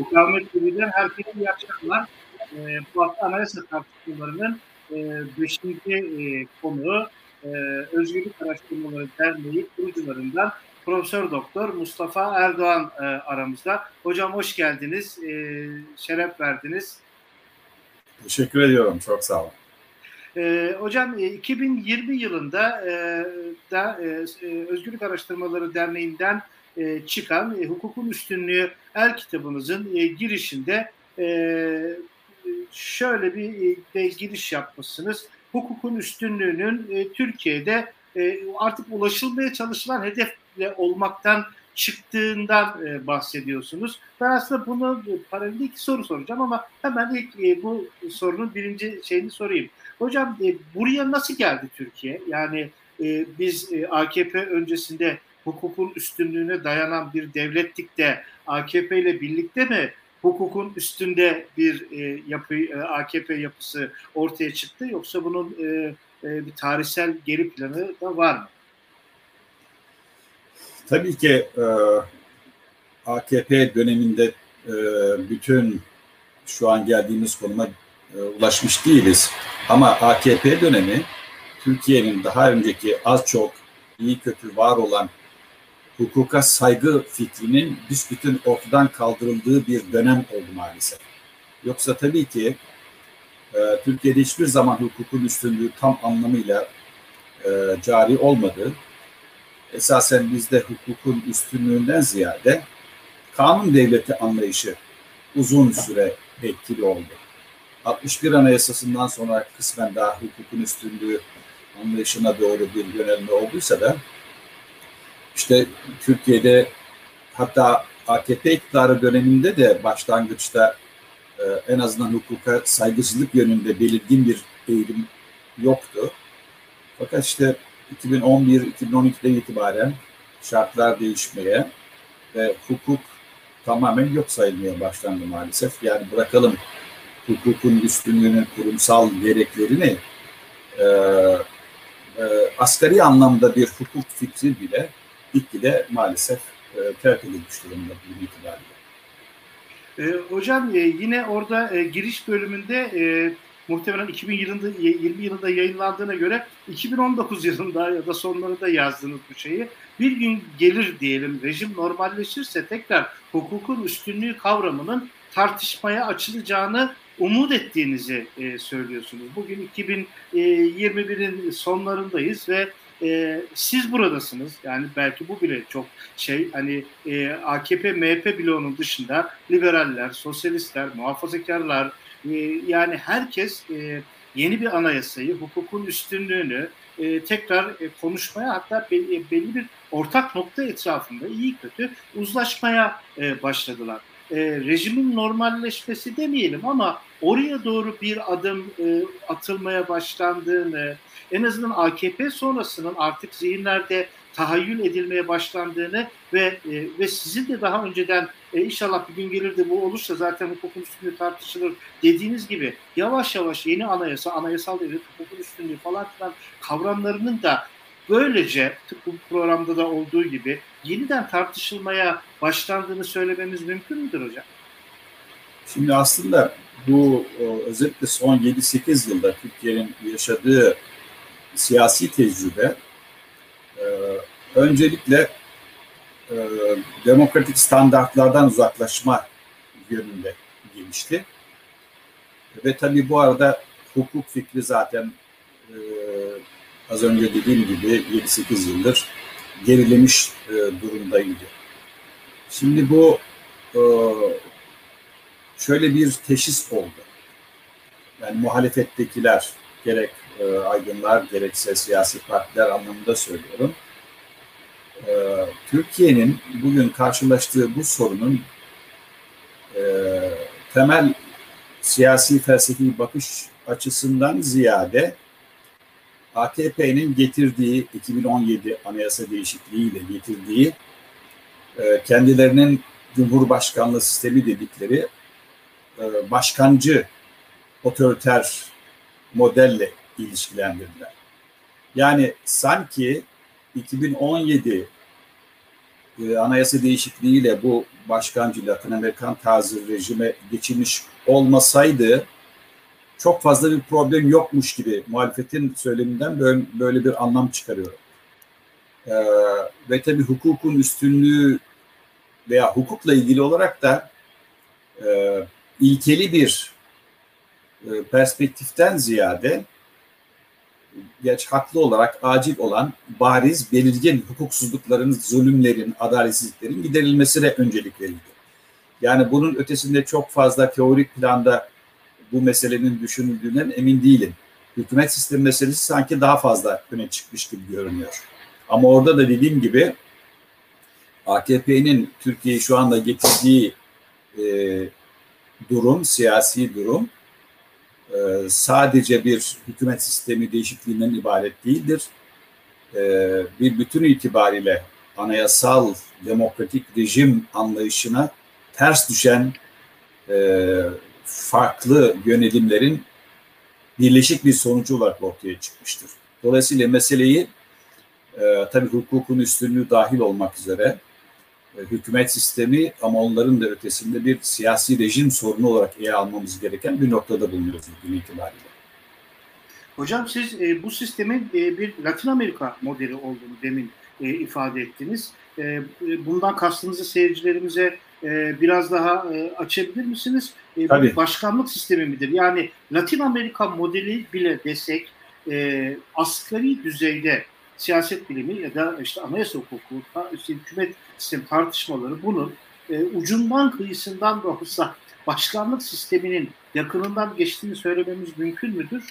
Mukavemet TV'den herkese iyi akşamlar. E, bu hafta anayasa tartışmalarının e, beşinci e, konuğu e, Özgürlük Araştırmaları Derneği kurucularından Profesör Doktor Mustafa Erdoğan e, aramızda. Hocam hoş geldiniz, e, şeref verdiniz. Teşekkür ediyorum, çok sağ olun. E, hocam 2020 yılında e, da e, Özgürlük Araştırmaları Derneği'nden e, çıkan e, Hukukun Üstünlüğü el kitabınızın e, girişinde şöyle bir e, giriş yapmışsınız. Hukukun üstünlüğünün Türkiye'de artık ulaşılmaya çalışılan hedefle olmaktan çıktığından bahsediyorsunuz. Ben aslında bunu paralelde iki soru soracağım ama hemen ilk bu sorunun birinci şeyini sorayım. Hocam buraya nasıl geldi Türkiye? Yani biz AKP öncesinde hukukun üstünlüğüne dayanan bir devlettik de AKP ile birlikte mi hukukun üstünde bir e, yapı e, AKP yapısı ortaya çıktı yoksa bunun e, e, bir tarihsel geri planı da var mı? Tabii ki e, AKP döneminde e, bütün şu an geldiğimiz konuma e, ulaşmış değiliz. Ama AKP dönemi Türkiye'nin daha önceki az çok iyi kötü var olan hukuka saygı fikrinin büsbütün ortadan kaldırıldığı bir dönem oldu maalesef. Yoksa tabii ki e, Türkiye'de hiçbir zaman hukukun üstünlüğü tam anlamıyla e, cari olmadı. Esasen bizde hukukun üstünlüğünden ziyade kanun devleti anlayışı uzun süre etkili oldu. 61 Anayasası'ndan sonra kısmen daha hukukun üstünlüğü anlayışına doğru bir yönelme olduysa da işte Türkiye'de hatta AKP iktidarı döneminde de başlangıçta e, en azından hukuka saygısızlık yönünde belirgin bir eğilim yoktu. Fakat işte 2011-2012'den itibaren şartlar değişmeye ve hukuk tamamen yok sayılmaya başlandı maalesef. Yani bırakalım hukukun üstünlüğünün kurumsal gereklerini e, e, asgari anlamda bir hukuk fikri bile gitgide maalesef e, terk edilmiş durumda bu itibariyle. E, hocam e, yine orada e, giriş bölümünde e, muhtemelen 2000 yılında 20 yılında yayınlandığına göre 2019 yılında ya da sonlarında yazdığınız bu şeyi bir gün gelir diyelim rejim normalleşirse tekrar hukukun üstünlüğü kavramının tartışmaya açılacağını umut ettiğinizi e, söylüyorsunuz. Bugün 2021'in e, sonlarındayız ve e, siz buradasınız. Yani belki bu bile çok şey hani e, AKP MHP bloğunun dışında liberaller, sosyalistler, muhafazakarlar e, yani herkes e, yeni bir anayasayı, hukukun üstünlüğünü e, tekrar e, konuşmaya hatta belli, belli bir ortak nokta etrafında iyi kötü uzlaşmaya e, başladılar. E, rejimin normalleşmesi demeyelim ama oraya doğru bir adım e, atılmaya başlandığını, en azından AKP sonrasının artık zihinlerde tahayyül edilmeye başlandığını ve e, ve sizin de daha önceden e, inşallah bir gün gelir de bu olursa zaten hukukun üstünlüğü tartışılır dediğiniz gibi yavaş yavaş yeni anayasa, anayasal devlet, hukukun üstünlüğü falan filan kavramlarının da böylece bu programda da olduğu gibi yeniden tartışılmaya başlandığını söylememiz mümkün müdür hocam? Şimdi aslında bu özellikle son 7-8 yılda Türkiye'nin yaşadığı siyasi tecrübe e, öncelikle e, demokratik standartlardan uzaklaşma yönünde gelişti. Ve tabii bu arada hukuk fikri zaten e, az önce dediğim gibi 7-8 yıldır gerilemiş e, durumdaydı. Şimdi bu e, şöyle bir teşhis oldu. Yani muhalefettekiler gerek e, aydınlar gerekse siyasi partiler anlamında söylüyorum. E, Türkiye'nin bugün karşılaştığı bu sorunun e, temel siyasi felsefi bakış açısından ziyade AKP'nin getirdiği 2017 anayasa değişikliğiyle getirdiği e, kendilerinin Cumhurbaşkanlığı sistemi dedikleri e, başkancı otoriter modelle ilişkilendirdiler. Yani sanki 2017 e, anayasa değişikliğiyle bu başkancı Latin Amerikan tarzı rejime geçilmiş olmasaydı çok fazla bir problem yokmuş gibi muhalefetin söyleminden böyle, böyle bir anlam çıkarıyorum. Ee, ve tabii hukukun üstünlüğü veya hukukla ilgili olarak da e, ilkeli bir e, perspektiften ziyade geç haklı olarak acil olan bariz, belirgin hukuksuzlukların, zulümlerin, adaletsizliklerin giderilmesine öncelik verildi. Yani bunun ötesinde çok fazla teorik planda bu meselenin düşünüldüğünden emin değilim. Hükümet sistemi meselesi sanki daha fazla öne çıkmış gibi görünüyor. Ama orada da dediğim gibi AKP'nin Türkiye'yi şu anda getirdiği e, durum, siyasi durum e, sadece bir hükümet sistemi değişikliğinden ibaret değildir. E, bir bütün itibariyle anayasal demokratik rejim anlayışına ters düşen e, farklı yönelimlerin birleşik bir sonucu olarak ortaya çıkmıştır. Dolayısıyla meseleyi e, tabii hukukun üstünlüğü dahil olmak üzere hükümet sistemi ama onların da ötesinde bir siyasi rejim sorunu olarak ele almamız gereken bir noktada bulunuyoruz bugün itibariyle. Hocam siz e, bu sistemin e, bir Latin Amerika modeli olduğunu demin e, ifade ettiniz. E, e bundan kastınızı seyircilerimize e, biraz daha e, açabilir misiniz? E, Tabii. başkanlık sistemi midir? Yani Latin Amerika modeli bile desek e, asgari düzeyde siyaset bilimi ya da işte anayasa hukuku, hükümet sistemi tartışmaları bunun e, ucundan kıyısından da olsa başkanlık sisteminin yakınından geçtiğini söylememiz mümkün müdür?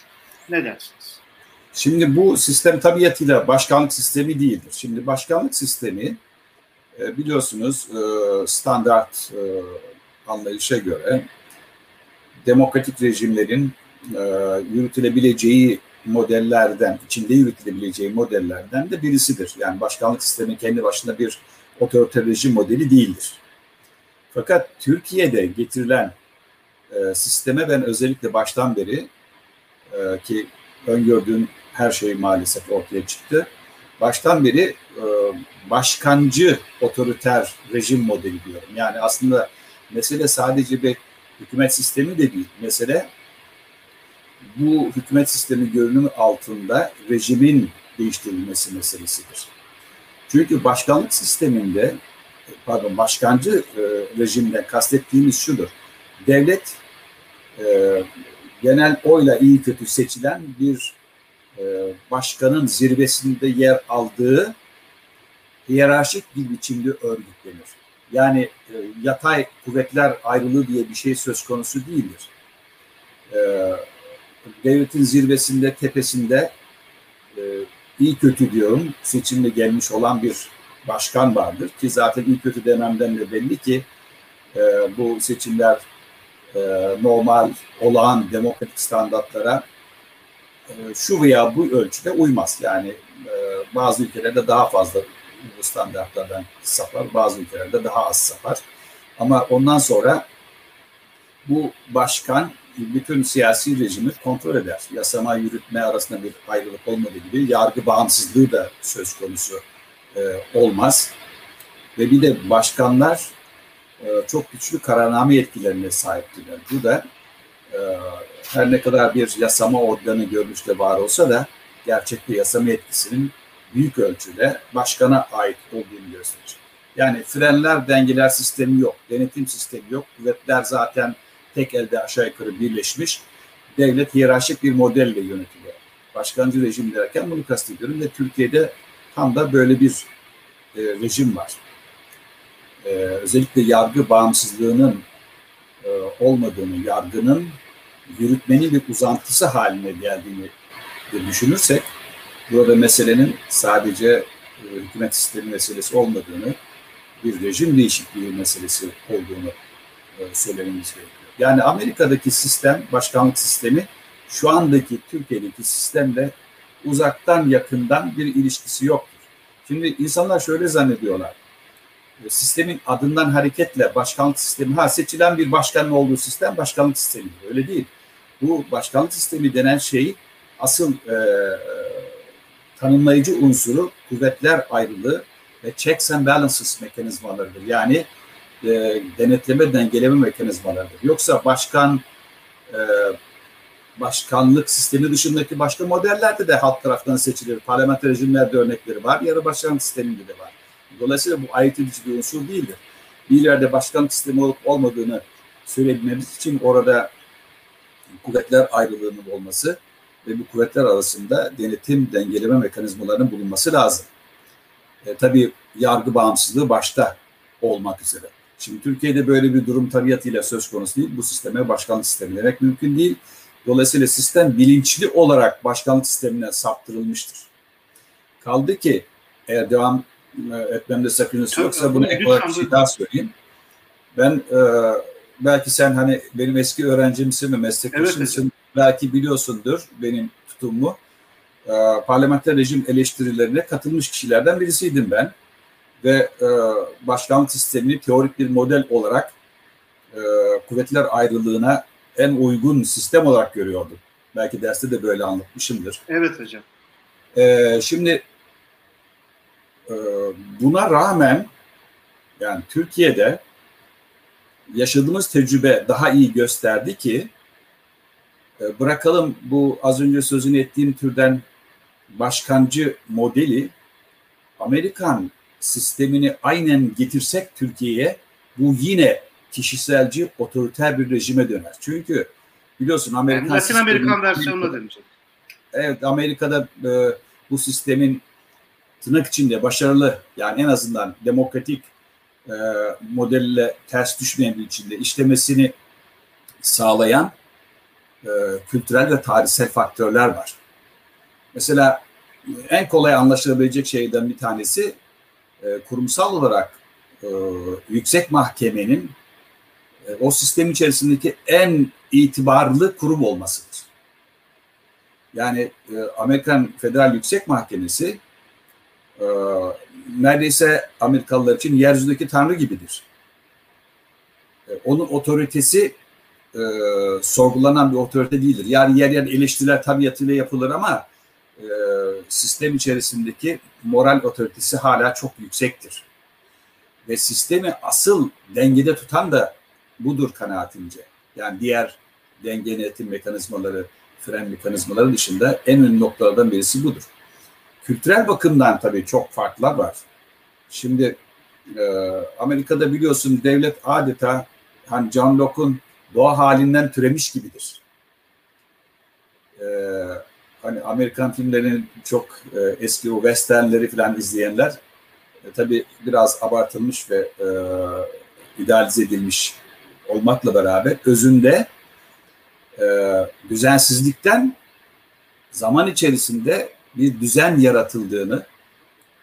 Ne dersiniz? Şimdi bu sistem tabiatıyla başkanlık sistemi değildir. Şimdi başkanlık sistemi e, biliyorsunuz e, standart e, anlayışa göre demokratik rejimlerin yürütülebileceği modellerden, içinde yürütülebileceği modellerden de birisidir. Yani başkanlık sistemi kendi başına bir otoriter modeli değildir. Fakat Türkiye'de getirilen e, sisteme ben özellikle baştan beri e, ki öngördüğüm her şey maalesef ortaya çıktı. Baştan beri e, başkancı otoriter rejim modeli diyorum. Yani aslında mesele sadece bir hükümet sistemi de değil. Mesele bu hükümet sistemi görünümü altında rejimin değiştirilmesi meselesidir. Çünkü başkanlık sisteminde pardon başkancı e, rejimde kastettiğimiz şudur. Devlet e, genel oyla iyi kötü seçilen bir e, başkanın zirvesinde yer aldığı hiyerarşik bir biçimde örgütlenir. Yani e, yatay kuvvetler ayrılığı diye bir şey söz konusu değildir. E, devletin zirvesinde, tepesinde e, iyi kötü diyorum seçimle gelmiş olan bir başkan vardır ki zaten iyi kötü dememden de belli ki e, bu seçimler e, normal olağan demokratik standartlara e, şu veya bu ölçüde uymaz. Yani e, bazı ülkelerde daha fazla bu standartlardan sapar, bazı ülkelerde daha az sapar. Ama ondan sonra bu başkan bütün siyasi rejimi kontrol eder. Yasama yürütme arasında bir ayrılık olmadığı gibi yargı bağımsızlığı da söz konusu e, olmaz. Ve bir de başkanlar e, çok güçlü kararname yetkilerine sahiptirler. Bu da e, her ne kadar bir yasama organı görünüşte var olsa da gerçekte yasama yetkisinin büyük ölçüde başkana ait olduğunu gösterir. Yani frenler, dengeler sistemi yok, denetim sistemi yok. Kuvvetler zaten tek elde aşağı yukarı birleşmiş devlet hiyerarşik bir modelle yönetiliyor. Başkancı rejim derken bunu kastediyorum ve Türkiye'de tam da böyle bir e, rejim var. E, özellikle yargı bağımsızlığının e, olmadığını, yargının yürütmenin bir uzantısı haline geldiğini düşünürsek burada meselenin sadece e, hükümet sistemi meselesi olmadığını, bir rejim değişikliği meselesi olduğunu e, söylememiz gerekiyor. Yani Amerika'daki sistem, başkanlık sistemi şu andaki Türkiye'deki sistemle uzaktan yakından bir ilişkisi yoktur. Şimdi insanlar şöyle zannediyorlar. Sistemin adından hareketle başkanlık sistemi, ha seçilen bir başkanın olduğu sistem başkanlık sistemi. Öyle değil. Bu başkanlık sistemi denen şey asıl e, tanımlayıcı unsuru kuvvetler ayrılığı ve checks and balances mekanizmalarıdır. Yani e, denetleme, dengeleme mekanizmalarıdır. Yoksa başkan e, başkanlık sistemi dışındaki başka modellerde de halk tarafından seçilir. Parlamenter rejimlerde örnekleri var. Yarı başkanlık sisteminde de var. Dolayısıyla bu ayırt edici bir unsur değildir. Bir yerde başkanlık sistemi olup olmadığını söyleyebilmemiz için orada kuvvetler ayrılığının olması ve bu kuvvetler arasında denetim, dengeleme mekanizmalarının bulunması lazım. E, tabii yargı bağımsızlığı başta olmak üzere. Şimdi Türkiye'de böyle bir durum tabiatıyla söz konusu değil. Bu sisteme başkanlık sistemi demek mümkün değil. Dolayısıyla sistem bilinçli olarak başkanlık sistemine saptırılmıştır. Kaldı ki eğer devam e, etmemde sakıncası yoksa bunu ek olarak bir şey daha söyleyeyim. Ben e, belki sen hani benim eski öğrencimsin ve meslektaşımsın. Evet, belki biliyorsundur benim tutumu. E, parlamenter rejim eleştirilerine katılmış kişilerden birisiydim ben. Ve e, başkanlık sistemini teorik bir model olarak e, kuvvetler ayrılığına en uygun sistem olarak görüyordum. Belki derste de böyle anlatmışımdır. Evet hocam. E, şimdi e, buna rağmen yani Türkiye'de yaşadığımız tecrübe daha iyi gösterdi ki e, bırakalım bu az önce sözünü ettiğim türden başkancı modeli Amerikan sistemini aynen getirsek Türkiye'ye bu yine kişiselci otoriter bir rejime döner. Çünkü biliyorsun Amerikan yani Latin Amerikan versiyonuna dönecek. Evet Amerika'da e, bu sistemin tırnak içinde başarılı yani en azından demokratik e, modelle ters düşmeyen bir içinde işlemesini sağlayan e, kültürel ve tarihsel faktörler var. Mesela en kolay anlaşılabilecek şeyden bir tanesi e, kurumsal olarak e, yüksek mahkemenin e, o sistem içerisindeki en itibarlı kurum olmasıdır. Yani e, Amerikan Federal Yüksek Mahkemesi e, neredeyse Amerikalılar için yeryüzündeki tanrı gibidir. E, onun otoritesi e, sorgulanan bir otorite değildir. Yani yer yer eleştiriler tabiatıyla yapılır ama e, sistem içerisindeki moral otoritesi hala çok yüksektir. Ve sistemi asıl dengede tutan da budur kanaatimce. Yani diğer denge yönetim mekanizmaları, fren mekanizmaları dışında en önemli noktalardan birisi budur. Kültürel bakımdan tabii çok farklar var. Şimdi e, Amerika'da biliyorsun devlet adeta hani John Locke'un doğa halinden türemiş gibidir. E, hani Amerikan filmlerinin çok e, eski o westernleri falan izleyenler e, tabii biraz abartılmış ve e, idealize edilmiş olmakla beraber özünde e, düzensizlikten zaman içerisinde bir düzen yaratıldığını,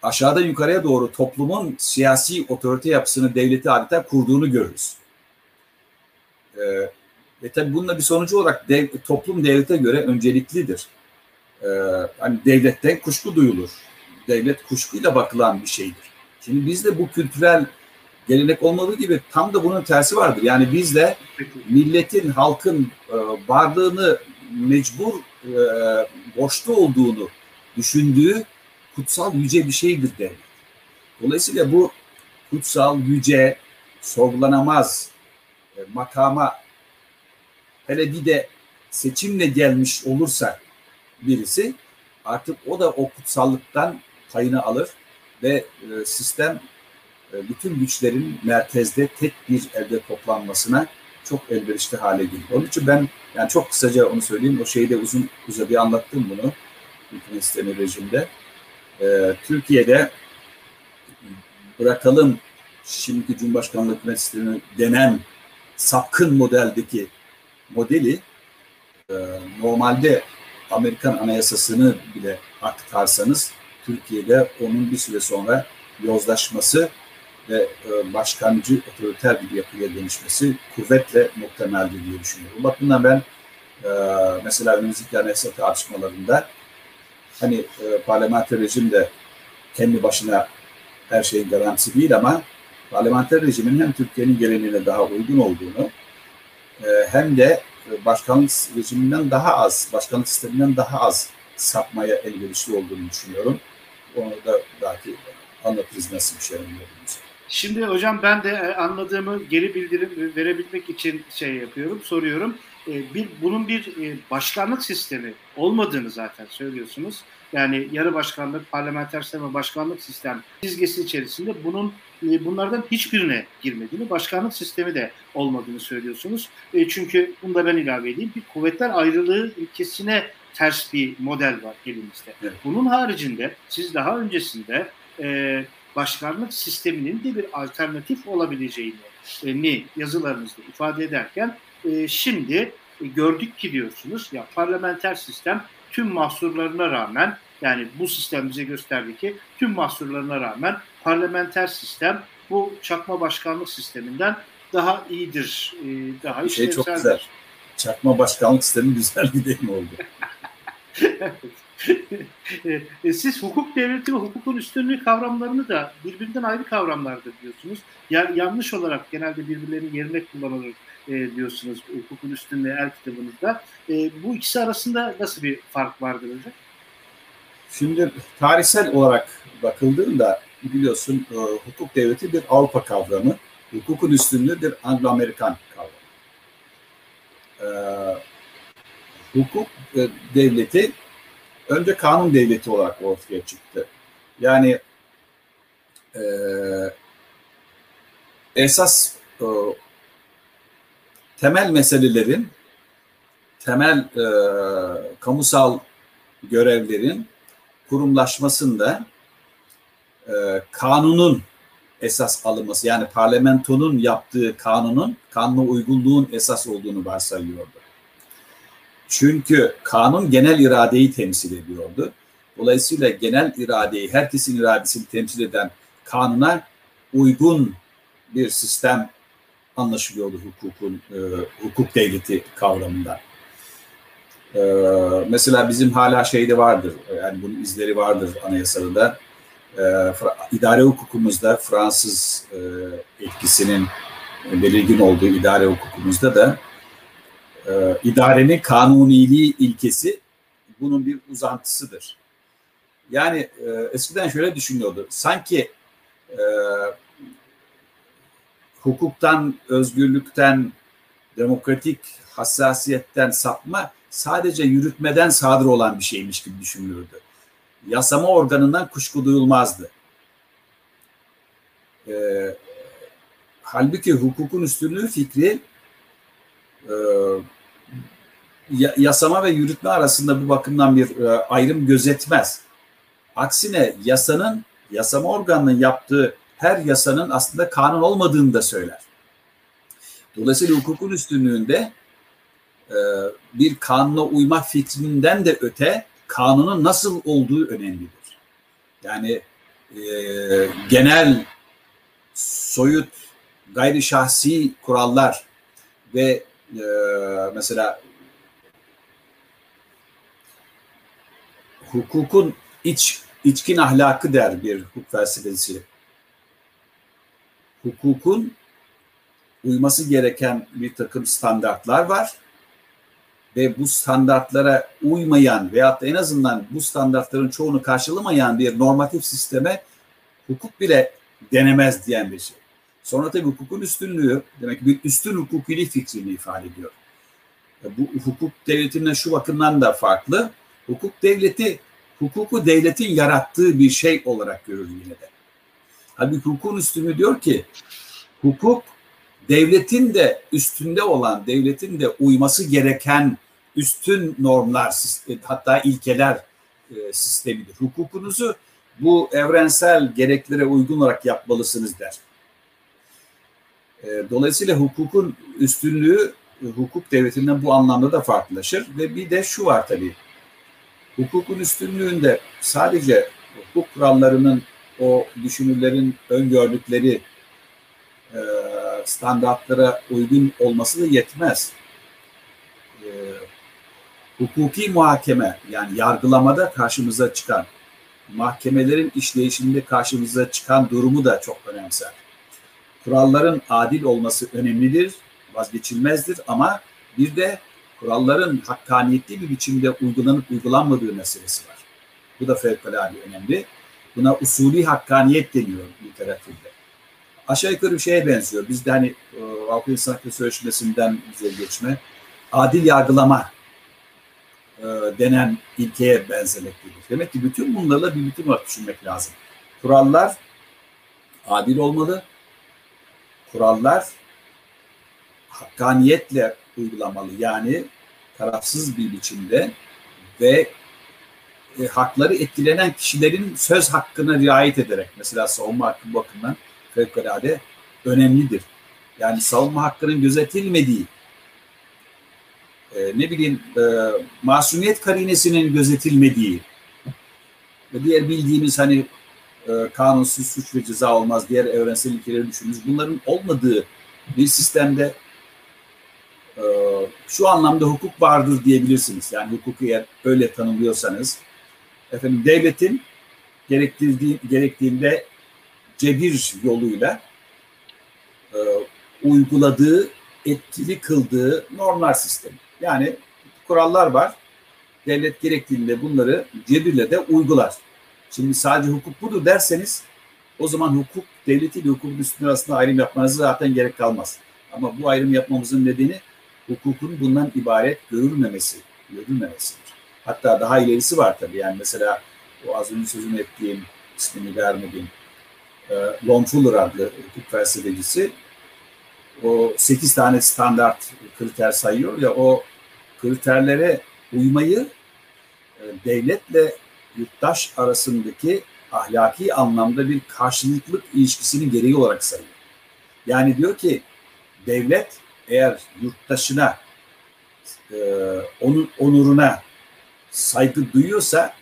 aşağıda yukarıya doğru toplumun siyasi otorite yapısını devleti adeta kurduğunu görürüz. E, ve tabii bununla bir sonucu olarak dev, toplum devlete göre önceliklidir. E, hani devletten kuşku duyulur. Devlet kuşkuyla bakılan bir şeydir. Şimdi bizde bu kültürel gelenek olmadığı gibi tam da bunun tersi vardır. Yani bizde milletin, halkın e, varlığını mecbur e, borçlu olduğunu düşündüğü kutsal yüce bir şeydir devlet. Dolayısıyla bu kutsal, yüce, sorgulanamaz e, makama hele bir de seçimle gelmiş olursa birisi artık o da o kutsallıktan payını alır ve e, sistem e, bütün güçlerin merkezde tek bir elde toplanmasına çok elverişli hale gelir. Onun için ben yani çok kısaca onu söyleyeyim. O şeyde uzun uzadıya anlattım bunu. Hükümet sistemi rejimde. Ee, Türkiye'de bırakalım şimdiki Cumhurbaşkanlığı hükümet sistemi denen sapkın modeldeki modeli e, normalde Amerikan anayasasını bile aktarsanız Türkiye'de onun bir süre sonra yozlaşması ve e, başkancı otoriter bir yapıya dönüşmesi kuvvetle muhtemeldir diye düşünüyorum. Bakımdan ben e, mesela önümüzdeki anayasa tartışmalarında hani e, parlamenter rejim de kendi başına her şeyin garantisi değil ama parlamenter rejimin hem Türkiye'nin geleneğine daha uygun olduğunu hem de başkanlık rejiminden daha az, başkanlık sisteminden daha az sapmaya elverişli olduğunu düşünüyorum. Onu da belki anlatırız nasıl bir şey olduğumuzu. Şimdi hocam ben de e, anladığımı geri bildirim verebilmek için şey yapıyorum, soruyorum. E, bir bunun bir e, başkanlık sistemi olmadığını zaten söylüyorsunuz. Yani yarı başkanlık, parlamenter sistem ve başkanlık sistem çizgisi içerisinde bunun bunlardan hiçbirine girmediğini, başkanlık sistemi de olmadığını söylüyorsunuz. Çünkü bunu da ben ilave edeyim. Bir kuvvetler ayrılığı ilkesine ters bir model var elimizde. Evet. Bunun haricinde siz daha öncesinde başkanlık sisteminin de bir alternatif olabileceğini ni yazılarınızda ifade ederken e, şimdi e, gördük ki diyorsunuz ya parlamenter sistem tüm mahsurlarına rağmen yani bu sistem bize gösterdi ki tüm mahsurlarına rağmen parlamenter sistem bu çakma başkanlık sisteminden daha iyidir. E, daha bir şey çok güzel. Çakma başkanlık sistemi güzel bir deyim oldu. E, siz hukuk devleti ve hukukun üstünlüğü kavramlarını da birbirinden ayrı kavramlardır diyorsunuz. Yani yanlış olarak genelde birbirlerinin yerine kullanılır e, diyorsunuz hukukun üstünlüğü el kitabınızda. E, bu ikisi arasında nasıl bir fark vardır hocam? Şimdi tarihsel olarak bakıldığında biliyorsun e, hukuk devleti bir Avrupa kavramı, hukukun üstünlüğü bir Anglo-Amerikan kavramı. E, hukuk e, devleti önce kanun devleti olarak ortaya çıktı. Yani e, esas e, temel meselelerin, temel e, kamusal görevlerin kurumlaşmasında e, kanunun esas alınması yani parlamentonun yaptığı kanunun kanuna uygunluğun esas olduğunu varsayıyordu. Çünkü kanun genel iradeyi temsil ediyordu. Dolayısıyla genel iradeyi, herkesin iradesini temsil eden kanuna uygun bir sistem anlaşılıyordu hukukun, e, hukuk devleti kavramında. E, mesela bizim hala şeyde vardır, yani bunun izleri vardır anayasada da. E, idare hukukumuzda Fransız e, etkisinin belirgin olduğu idare hukukumuzda da e, idarenin kanuniliği ilkesi bunun bir uzantısıdır. Yani e, eskiden şöyle düşünüyordu. Sanki e, hukuktan, özgürlükten, demokratik hassasiyetten sapma sadece yürütmeden sadır olan bir şeymiş gibi düşünülürdü. Yasama organından kuşku duyulmazdı. E, halbuki hukukun üstünlüğü fikri e, yasama ve yürütme arasında bu bakımdan bir e, ayrım gözetmez. Aksine yasanın, yasama organının yaptığı her yasanın aslında kanun olmadığını da söyler. Dolayısıyla hukukun üstünlüğünde bir kanuna uymak fikrinden de öte kanunun nasıl olduğu önemlidir. Yani e, genel, soyut, gayri şahsi kurallar ve e, mesela hukukun iç içkin ahlakı der bir hukuk felsefesi. Hukukun uyması gereken bir takım standartlar var ve bu standartlara uymayan veyahut da en azından bu standartların çoğunu karşılamayan bir normatif sisteme hukuk bile denemez diyen bir şey. Sonra tabii hukukun üstünlüğü demek ki bir üstün hukukili fikrini ifade ediyor. Bu hukuk devletinden şu bakımdan da farklı. Hukuk devleti hukuku devletin yarattığı bir şey olarak görür yine de. Halbuki hukukun üstünü diyor ki hukuk devletin de üstünde olan, devletin de uyması gereken üstün normlar, hatta ilkeler e, sistemidir. Hukukunuzu bu evrensel gereklere uygun olarak yapmalısınız der. E, dolayısıyla hukukun üstünlüğü hukuk devletinden bu anlamda da farklılaşır ve bir de şu var tabii hukukun üstünlüğünde sadece hukuk kurallarının o düşünürlerin öngördükleri e, standartlara uygun olması da yetmez. Hukuki muhakeme yani yargılamada karşımıza çıkan mahkemelerin işleyişinde karşımıza çıkan durumu da çok önemser. Kuralların adil olması önemlidir, vazgeçilmezdir ama bir de kuralların hakkaniyetli bir biçimde uygulanıp uygulanmadığı meselesi var. Bu da fevkalade önemli. Buna usulü hakkaniyet deniyor literatürde. Aşağı yukarı bir şeye benziyor. Bizde hani e, Avrupa İnsan Hakları Sözleşmesi'nden bize geçme, adil yargılama e, denen ilkeye benzemektedir. Demek ki bütün bunlarla bir bütün olarak düşünmek lazım. Kurallar adil olmalı. Kurallar hakkaniyetle uygulamalı. Yani tarafsız bir biçimde ve e, hakları etkilenen kişilerin söz hakkına riayet ederek mesela savunma hakkı bakımından fevkalade önemlidir. Yani savunma hakkının gözetilmediği e, ne bileyim e, masumiyet karinesinin gözetilmediği ve diğer bildiğimiz hani e, kanunsuz suç ve ceza olmaz, diğer evrensel ilkeleri düşünürüz. Bunların olmadığı bir sistemde e, şu anlamda hukuk vardır diyebilirsiniz. Yani hukuku eğer öyle tanımlıyorsanız efendim devletin gerektirdiği, gerektiğinde cebir yoluyla e, uyguladığı, etkili kıldığı normlar sistemi. Yani kurallar var. Devlet gerektiğinde bunları cebirle de uygular. Şimdi sadece hukuk budur derseniz o zaman hukuk devleti ile hukukun üstüne arasında ayrım yapmanızı zaten gerek kalmaz. Ama bu ayrım yapmamızın nedeni hukukun bundan ibaret görülmemesi, görülmemesidir. Hatta daha ilerisi var tabii. Yani mesela o az önce sözünü ettiğim ismini vermediğim e, Lon Fuller adlı hukuk felsefecisi o sekiz tane standart kriter sayıyor ya o kriterlere uymayı e, devletle yurttaş arasındaki ahlaki anlamda bir karşılıklık ilişkisinin gereği olarak sayıyor. Yani diyor ki devlet eğer yurttaşına e, onun onuruna saygı duyuyorsa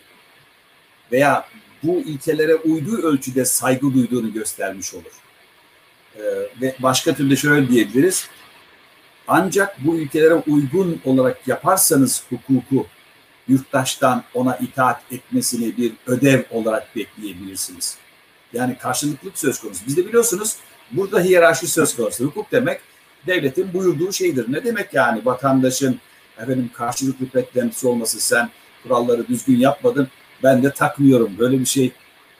veya bu ilkelere uyduğu ölçüde saygı duyduğunu göstermiş olur. E, ve başka türlü şöyle diyebiliriz. Ancak bu ilkelere uygun olarak yaparsanız hukuku yurttaştan ona itaat etmesini bir ödev olarak bekleyebilirsiniz. Yani karşılıklık söz konusu. Bizde biliyorsunuz burada hiyerarşi söz konusu. Hukuk demek devletin buyurduğu şeydir. Ne demek yani vatandaşın efendim karşılıklı beklentisi olması sen kuralları düzgün yapmadın ben de takmıyorum. Böyle bir şey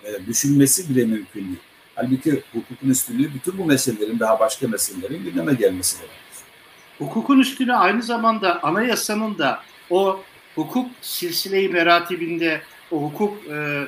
e, düşünmesi bile mümkün değil. Halbuki hukukun üstünlüğü bütün bu meselelerin daha başka meselelerin gündeme gelmesi demektir. Hukukun üstünlüğü aynı zamanda anayasanın da o hukuk silsile-i meratibinde, o hukuk e,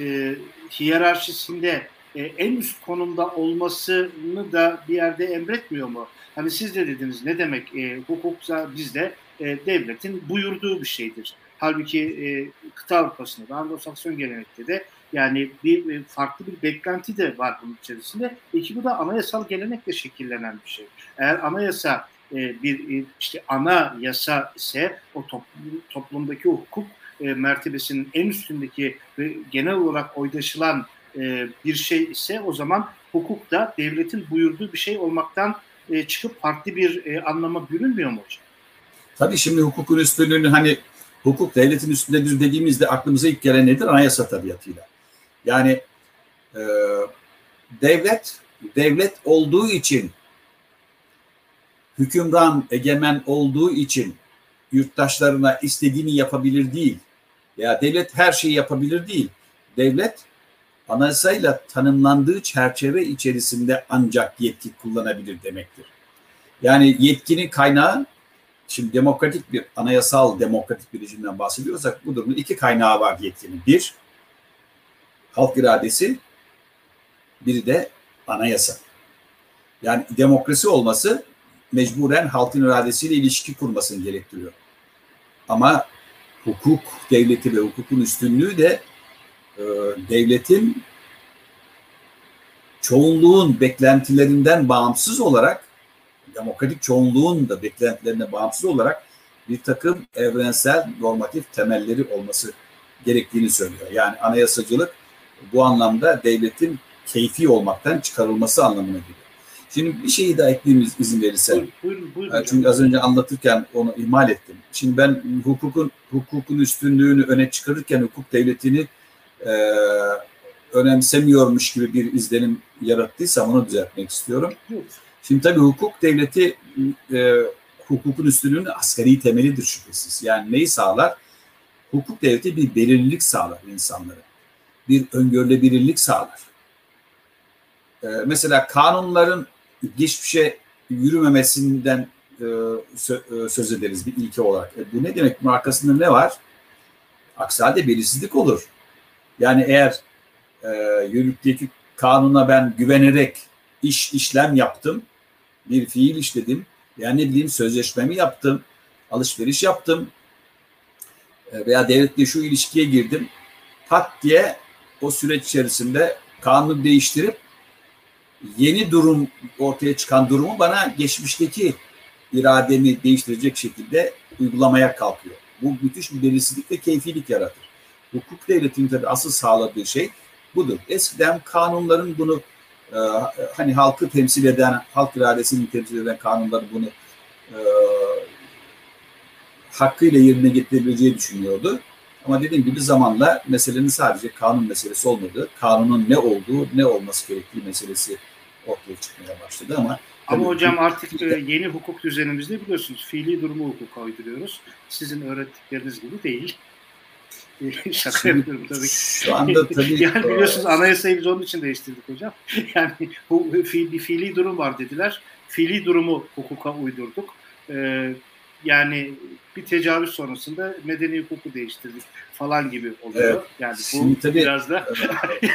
e, hiyerarşisinde e, en üst konumda olmasını da bir yerde emretmiyor mu? Hani siz de dediniz ne demek e, hukuksa bizde e, devletin buyurduğu bir şeydir. Halbuki e, kıta Avrupa'sında da Anglo-Sakson gelenekte de yani bir e, farklı bir beklenti de var bunun içerisinde. İki bu da anayasal gelenekle şekillenen bir şey. Eğer anayasa e, bir e, işte ana yasa ise o toplum, toplumdaki o hukuk e, mertebesinin en üstündeki ve genel olarak oydaşılan e, bir şey ise o zaman hukuk da devletin buyurduğu bir şey olmaktan e, çıkıp farklı bir e, anlama bürünmüyor mu hocam? Tabii şimdi hukukun üstünlüğünü hani hukuk devletin üstündedir dediğimizde aklımıza ilk gelen nedir? Anayasa tabiatıyla. Yani e, devlet devlet olduğu için hükümran egemen olduğu için yurttaşlarına istediğini yapabilir değil. Ya devlet her şeyi yapabilir değil. Devlet anayasayla tanımlandığı çerçeve içerisinde ancak yetki kullanabilir demektir. Yani yetkinin kaynağı şimdi demokratik bir anayasal demokratik bir rejimden bahsediyorsak bu durumda iki kaynağı var yetkinin. Bir, halk iradesi, biri de anayasa. Yani demokrasi olması mecburen halkın iradesiyle ilişki kurmasını gerektiriyor. Ama hukuk devleti ve hukukun üstünlüğü de e, devletin çoğunluğun beklentilerinden bağımsız olarak demokratik çoğunluğun da beklentilerine bağımsız olarak bir takım evrensel normatif temelleri olması gerektiğini söylüyor. Yani anayasacılık bu anlamda devletin keyfi olmaktan çıkarılması anlamına geliyor. Şimdi bir şeyi daha ekleyeyim izin verirsen. Buyurun, buyurun, buyurun. Çünkü az önce anlatırken onu ihmal ettim. Şimdi ben hukukun hukukun üstünlüğünü öne çıkarırken hukuk devletini e, önemsemiyormuş gibi bir izlenim yarattıysam onu düzeltmek istiyorum. Şimdi tabii hukuk devleti e, hukukun üstünlüğünün asgari temelidir şüphesiz. Yani neyi sağlar? Hukuk devleti bir belirlilik sağlar insanlara. Bir öngörülebilirlik sağlar. Ee, mesela kanunların geçmişe yürümemesinden e, e, söz ederiz bir ilke olarak. E, bu ne demek? Bunun arkasında ne var? Aksi halde belirsizlik olur. Yani eğer e, yürürlükteki kanuna ben güvenerek iş işlem yaptım, bir fiil işledim, yani ne bileyim sözleşmemi yaptım, alışveriş yaptım e, veya devletle şu ilişkiye girdim, pat diye o süreç içerisinde kanunu değiştirip yeni durum ortaya çıkan durumu bana geçmişteki irademi değiştirecek şekilde uygulamaya kalkıyor. Bu müthiş bir belirsizlik ve keyfilik yaratır. Hukuk devletinin tabii asıl sağladığı şey budur. Eskiden kanunların bunu e, hani halkı temsil eden, halk iradesini temsil eden kanunlar bunu e, hakkıyla yerine getirebileceği düşünüyordu. Ama dediğim gibi zamanla meselenin sadece kanun meselesi olmadı. Kanunun ne olduğu, ne olması gerektiği meselesi ortaya çıkmaya başladı ama ama hocam artık e, yeni hukuk düzenimizde biliyorsunuz fiili durumu hukuka uyduruyoruz. Sizin öğrettikleriniz gibi değil. Şaka yapıyorum tabii. Şu anda tabii. yani biliyorsunuz anayasayı biz onun için değiştirdik hocam. Yani bu fi, bir fiili durum var dediler. Fiili durumu hukuka uydurduk. Ee, yani bir tecavüz sonrasında medeni hukuku değiştirdik falan gibi oluyor. Evet. Yani bu Şimdi tabii, biraz da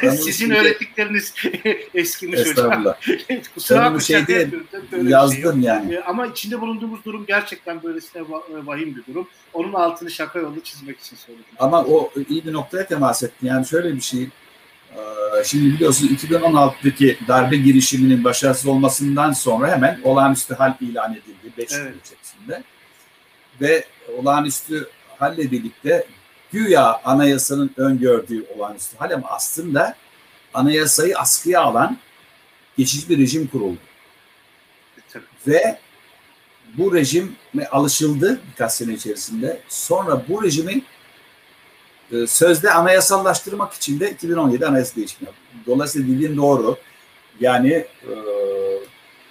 sizin şimdi, öğrettikleriniz eskimiş hocam. Kusura bakmayın. Şeyde yazdım şey yani. Ama içinde bulunduğumuz durum gerçekten böylesine vahim bir durum. Onun altını şaka yolu çizmek için söyledim. Ama o iyi bir noktaya temas etti. Yani şöyle bir şey Şimdi biliyorsunuz 2016'daki darbe girişiminin başarısız olmasından sonra hemen olağanüstü hal ilan edildi 5 evet. gün içerisinde ve olağanüstü halle birlikte güya anayasanın öngördüğü olağanüstü hal ama aslında anayasayı askıya alan geçici bir rejim kuruldu. Ve bu rejime alışıldı birkaç sene içerisinde. Sonra bu rejimi e, sözde anayasallaştırmak için de 2017 anayasa yaptı. Dolayısıyla dediğin doğru. Yani e,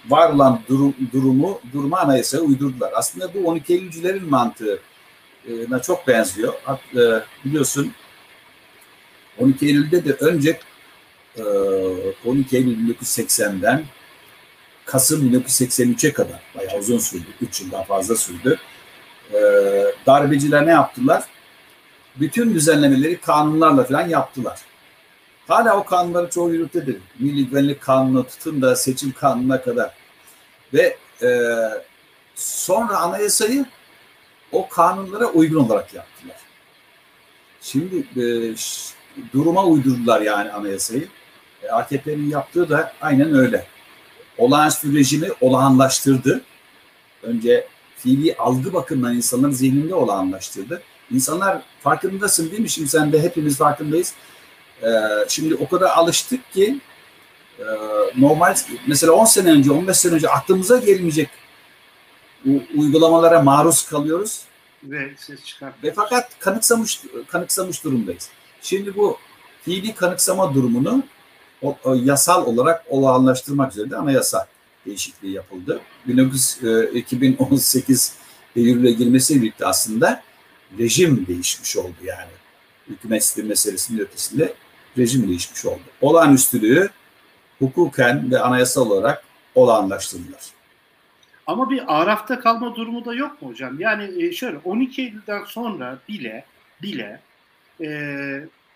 var olan durum, durumu duruma anayasaya uydurdular. Aslında bu 12 Eylülcülerin mantığına çok benziyor. E, biliyorsun 12 Eylül'de de önce 12 Eylül 1980'den Kasım 1983'e kadar bayağı uzun sürdü. 3 yıldan fazla sürdü. E, darbeciler ne yaptılar? Bütün düzenlemeleri kanunlarla falan yaptılar. Hala o kanunları çoğu yürüttedir. Milli Güvenlik Kanunu tutun da seçim kanununa kadar. Ve e, sonra anayasayı o kanunlara uygun olarak yaptılar. Şimdi e, duruma uydurdular yani anayasayı. E, AKP'nin yaptığı da aynen öyle. Olağanüstü rejimi olağanlaştırdı. Önce fiili algı bakımından insanların zihninde olağanlaştırdı. İnsanlar farkındasın değil mi? Şimdi sen de hepimiz farkındayız. Ee, şimdi o kadar alıştık ki e, normal mesela 10 sene önce 15 sene önce aklımıza gelmeyecek uygulamalara maruz kalıyoruz. Ve ses. Ve fakat kanıksamış kanıksamış durumdayız. Şimdi bu fiili kanıksama durumunu o, o, yasal olarak olağanlaştırmak üzere de anayasa değişikliği yapıldı. 19, e, 2018 yürürlüğe girmesiyle birlikte aslında rejim değişmiş oldu yani. Hükümet sistemi meselesinin ötesinde rejim değişmiş oldu. Olağanüstülüğü hukuken ve anayasal olarak olağanlaştırdılar. Ama bir arafta kalma durumu da yok mu hocam? Yani e, şöyle 12 Eylül'den sonra bile bile e,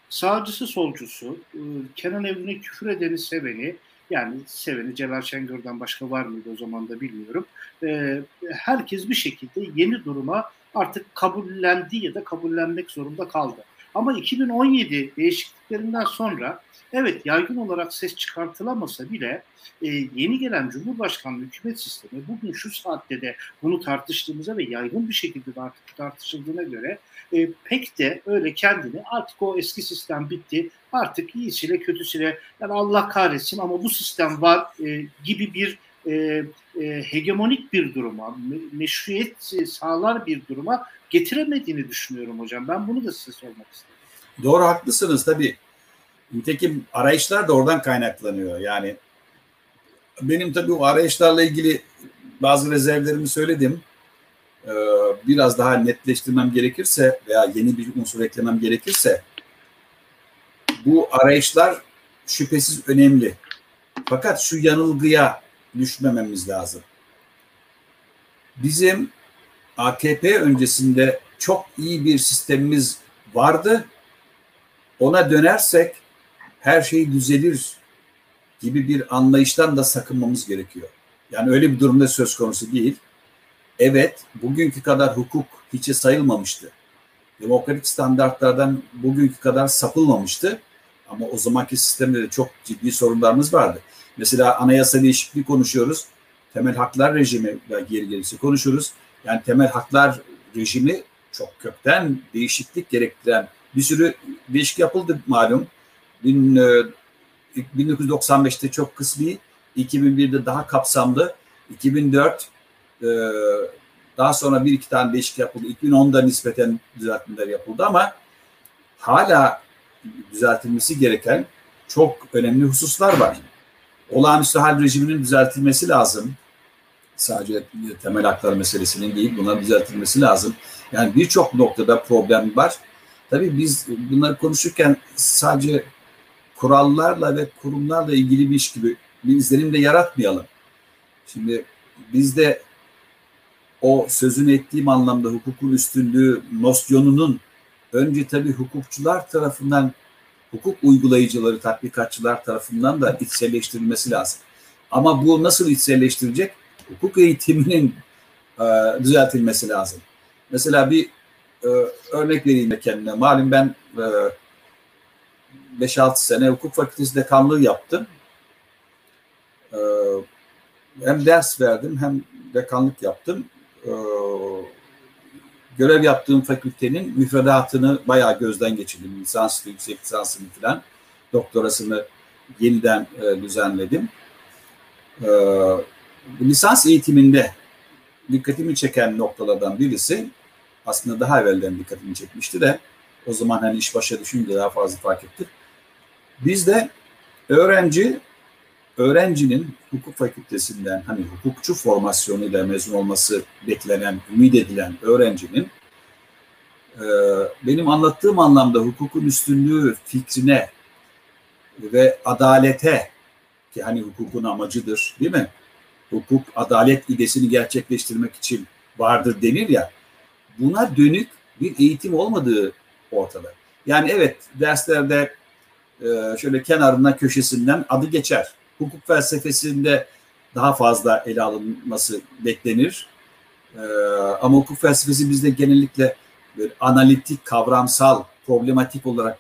sağcısı solcusu e, Kenan Evren'e küfür edeni seveni yani seveni Celal Şengör'den başka var mıydı o zaman da bilmiyorum. E, herkes bir şekilde yeni duruma artık kabullendi ya da kabullenmek zorunda kaldı. Ama 2017 değişikliklerinden sonra evet yaygın olarak ses çıkartılamasa bile e, yeni gelen Cumhurbaşkanlığı hükümet sistemi bugün şu saatte de bunu tartıştığımıza ve yaygın bir şekilde de artık tartışıldığına göre e, pek de öyle kendini artık o eski sistem bitti artık iyisiyle kötüsüyle yani Allah kahretsin ama bu sistem var e, gibi bir e, e, hegemonik bir duruma, me, meşruiyet sağlar bir duruma getiremediğini düşünüyorum hocam. Ben bunu da size sormak istedim. Doğru haklısınız tabii. Nitekim arayışlar da oradan kaynaklanıyor. Yani benim tabii o arayışlarla ilgili bazı rezervlerimi söyledim. Ee, biraz daha netleştirmem gerekirse veya yeni bir unsur eklemem gerekirse Bu arayışlar şüphesiz önemli. Fakat şu yanılgıya düşmememiz lazım. Bizim AKP öncesinde çok iyi bir sistemimiz vardı. Ona dönersek her şey düzelir gibi bir anlayıştan da sakınmamız gerekiyor. Yani öyle bir durumda söz konusu değil. Evet, bugünkü kadar hukuk hiçe sayılmamıştı. Demokratik standartlardan bugünkü kadar sapılmamıştı. Ama o zamanki sistemde de çok ciddi sorunlarımız vardı. Mesela anayasa değişikliği konuşuyoruz. Temel haklar rejimi geri gelirse konuşuruz. Yani temel haklar rejimi çok kökten değişiklik gerektiren bir sürü değişik yapıldı malum. 1995'te e, çok kısmi, 2001'de daha kapsamlı, 2004 e, daha sonra bir iki tane değişik yapıldı. 2010'da nispeten düzeltmeler yapıldı ama hala düzeltilmesi gereken çok önemli hususlar var. Olağanüstü hal rejiminin düzeltilmesi lazım. Sadece temel haklar meselesinin değil, bunlar düzeltilmesi lazım. Yani birçok noktada problem var. Tabii biz bunları konuşurken sadece kurallarla ve kurumlarla ilgili bir iş gibi bir izlenim de yaratmayalım. Şimdi bizde o sözünü ettiğim anlamda hukukun üstünlüğü nosyonunun önce tabii hukukçular tarafından, hukuk uygulayıcıları, tatbikatçılar tarafından da içselleştirilmesi lazım. Ama bu nasıl içselleştirecek? Hukuk eğitiminin e, düzeltilmesi lazım. Mesela bir e, örnek vereyim de kendime. Malum ben e, 5-6 sene hukuk fakültesi dekanlığı yaptım. E, hem ders verdim hem dekanlık yaptım. E, görev yaptığım fakültenin müfredatını bayağı gözden geçirdim. Lisanslı, yüksek lisansını falan. Doktorasını yeniden e, düzenledim. E, lisans eğitiminde dikkatimi çeken noktalardan birisi aslında daha evvelden dikkatimi çekmişti de o zaman hani iş başa düşünce daha fazla fark ettik. Bizde öğrenci öğrencinin hukuk fakültesinden hani hukukçu formasyonuyla mezun olması beklenen, ümit edilen öğrencinin e, benim anlattığım anlamda hukukun üstünlüğü fikrine ve adalete ki hani hukukun amacıdır değil mi? Hukuk adalet idesini gerçekleştirmek için vardır denir ya. Buna dönük bir eğitim olmadığı ortada. Yani evet derslerde e, şöyle kenarından köşesinden adı geçer hukuk felsefesinde daha fazla ele alınması beklenir. Ee, ama hukuk felsefesi bizde genellikle böyle analitik, kavramsal, problematik olarak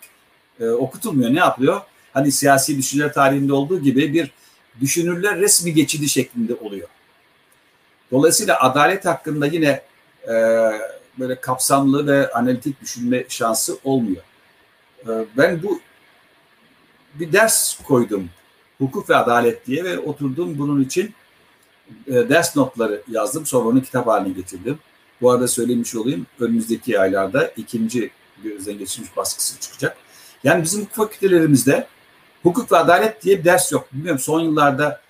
e, okutulmuyor. Ne yapıyor? Hani siyasi düşünce tarihinde olduğu gibi bir düşünürler resmi geçidi şeklinde oluyor. Dolayısıyla adalet hakkında yine e, böyle kapsamlı ve analitik düşünme şansı olmuyor. E, ben bu bir ders koydum hukuk ve adalet diye ve oturdum bunun için e, ders notları yazdım. Sonra onu kitap haline getirdim. Bu arada söylemiş olayım önümüzdeki aylarda ikinci gözden geçirilmiş baskısı çıkacak. Yani bizim hukuk fakültelerimizde hukuk ve adalet diye bir ders yok. Bilmiyorum son yıllarda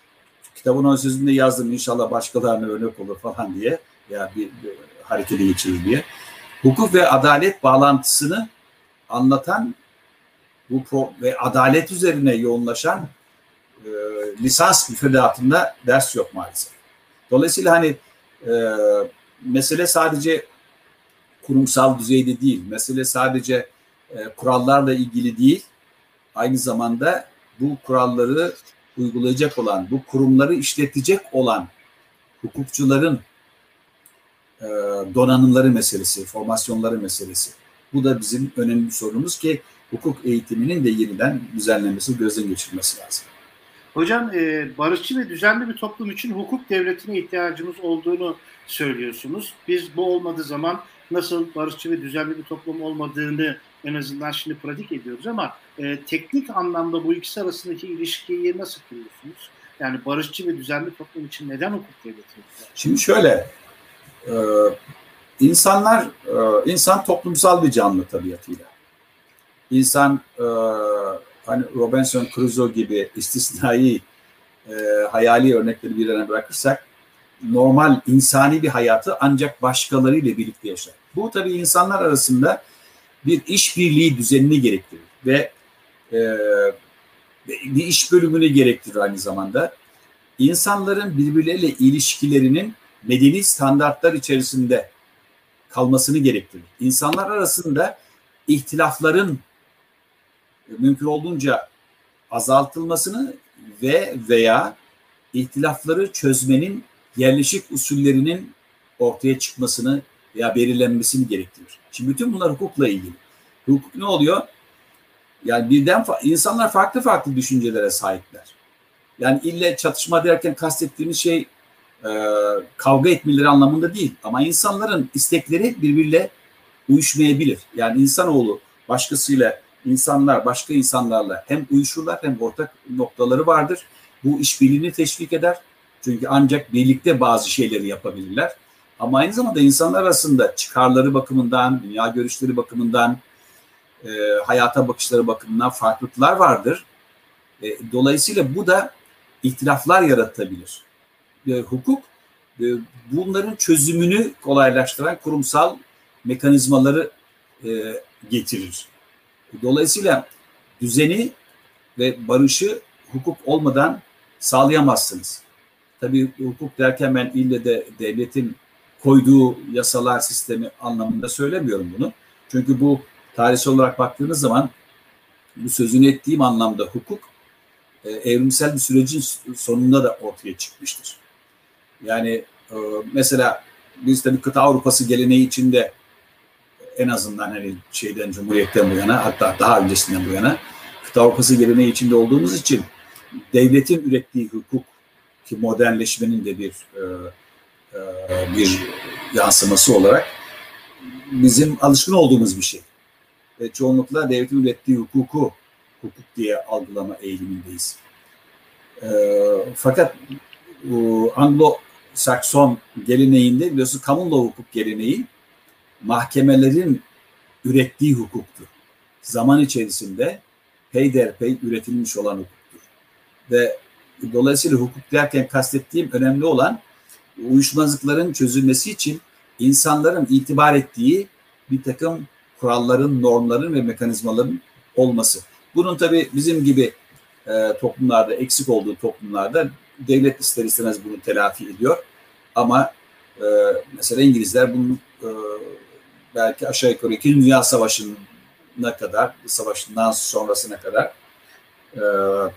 kitabın ön sözünde yazdım inşallah başkalarına örnek olur falan diye ya bir, bir harekete geçirir diye. Hukuk ve adalet bağlantısını anlatan bu pro ve adalet üzerine yoğunlaşan e, lisans müfredatında ders yok maalesef. Dolayısıyla hani e, mesele sadece kurumsal düzeyde değil, mesele sadece e, kurallarla ilgili değil, aynı zamanda bu kuralları uygulayacak olan, bu kurumları işletecek olan hukukçuların e, donanımları meselesi, formasyonları meselesi. Bu da bizim önemli bir sorunumuz ki hukuk eğitiminin de yeniden düzenlenmesi, gözden geçirilmesi lazım. Hocam e, barışçı ve düzenli bir toplum için hukuk devletine ihtiyacımız olduğunu söylüyorsunuz. Biz bu olmadığı zaman nasıl barışçı ve düzenli bir toplum olmadığını en azından şimdi pratik ediyoruz ama e, teknik anlamda bu ikisi arasındaki ilişkiyi nasıl kuruyorsunuz? Yani barışçı ve düzenli toplum için neden hukuk devleti? Şimdi şöyle, e, insanlar, e, insan toplumsal bir canlı tabiatıyla. İnsan e, hani Robinson Crusoe gibi istisnai e, hayali örnekleri bir yana bırakırsak normal insani bir hayatı ancak başkalarıyla birlikte yaşar. Bu tabii insanlar arasında bir işbirliği düzenini gerektirir ve e, bir iş bölümünü gerektirir aynı zamanda. İnsanların birbirleriyle ilişkilerinin medeni standartlar içerisinde kalmasını gerektirir. İnsanlar arasında ihtilafların mümkün olduğunca azaltılmasını ve veya ihtilafları çözmenin yerleşik usullerinin ortaya çıkmasını veya belirlenmesini gerektirir. Şimdi bütün bunlar hukukla ilgili. Hukuk ne oluyor? Yani birden fa- insanlar farklı farklı düşüncelere sahipler. Yani ille çatışma derken kastettiğimiz şey e, kavga etmeleri anlamında değil. Ama insanların istekleri birbiriyle uyuşmayabilir. Yani insanoğlu başkasıyla, insanlar başka insanlarla hem uyuşurlar hem ortak noktaları vardır. Bu işbirliğini teşvik eder. Çünkü ancak birlikte bazı şeyleri yapabilirler. Ama aynı zamanda insanlar arasında çıkarları bakımından, dünya görüşleri bakımından, e, hayata bakışları bakımından farklılıklar vardır. E, dolayısıyla bu da ihtilaflar yaratabilir. E, hukuk e, bunların çözümünü kolaylaştıran kurumsal mekanizmaları e, getirir. Dolayısıyla düzeni ve barışı hukuk olmadan sağlayamazsınız. Tabii hukuk derken ben ille de devletin koyduğu yasalar sistemi anlamında söylemiyorum bunu. Çünkü bu tarihsel olarak baktığınız zaman bu sözünü ettiğim anlamda hukuk e, evrimsel bir sürecin sonunda da ortaya çıkmıştır. Yani e, mesela biz tabii kıta Avrupası geleneği içinde en azından hani şeyden Cumhuriyet'ten bu yana hatta daha öncesinden bu yana kıta Avrupası geleneği içinde olduğumuz için devletin ürettiği hukuk ki modernleşmenin de bir e, e, bir yansıması olarak bizim alışkın olduğumuz bir şey. Ve çoğunlukla devletin ürettiği hukuku hukuk diye algılama eğilimindeyiz. E, fakat Anglo-Sakson geleneğinde biliyorsunuz law hukuk geleneği mahkemelerin ürettiği hukuktur. Zaman içerisinde peyderpey üretilmiş olan hukuktur. Ve dolayısıyla hukuk derken kastettiğim önemli olan uyuşmazlıkların çözülmesi için insanların itibar ettiği bir takım kuralların, normların ve mekanizmaların olması. Bunun tabii bizim gibi e, toplumlarda, eksik olduğu toplumlarda devlet ister istemez bunu telafi ediyor. Ama e, mesela İngilizler bunun e, belki aşağı yukarı iki Dünya Savaşı'na kadar, savaşından sonrasına kadar e,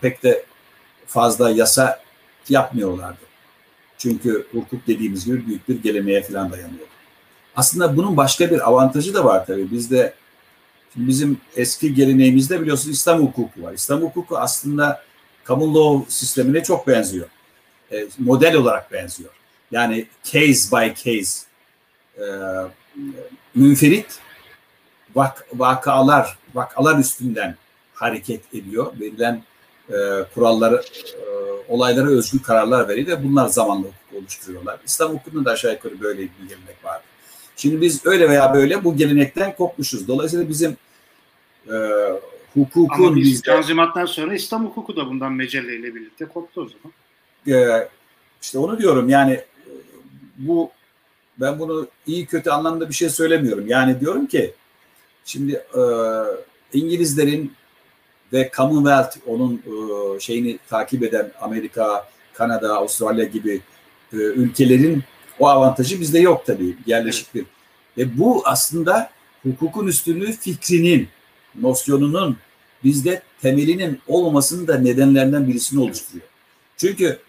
pek de fazla yasa yapmıyorlardı. Çünkü hukuk dediğimiz gibi büyük bir geleneğe falan dayanıyor. Aslında bunun başka bir avantajı da var tabii. Bizde şimdi bizim eski geleneğimizde biliyorsunuz İslam hukuku var. İslam hukuku aslında common law sistemine çok benziyor. E, model olarak benziyor. Yani case by case e, münferit vak, vakalar vakalar üstünden hareket ediyor. Verilen e, kuralları, e, olaylara özgü kararlar veriyor ve bunlar zamanla hukuk oluşturuyorlar. İslam hukukunda da aşağı yukarı böyle bir gelenek var. Şimdi biz öyle veya böyle bu gelenekten kopmuşuz. Dolayısıyla bizim e, hukukun... Ama biz bizde, Tanzimat'tan sonra İslam hukuku da bundan mecelleyle birlikte koptu o zaman. E, işte onu diyorum yani bu ben bunu iyi kötü anlamda bir şey söylemiyorum. Yani diyorum ki şimdi e, İngilizlerin ve Commonwealth onun e, şeyini takip eden Amerika, Kanada, Avustralya gibi e, ülkelerin o avantajı bizde yok tabii yerleşik bir. Ve bu aslında hukukun üstünlüğü fikrinin, nosyonunun bizde temelinin olmamasının da nedenlerinden birisini oluşturuyor. Çünkü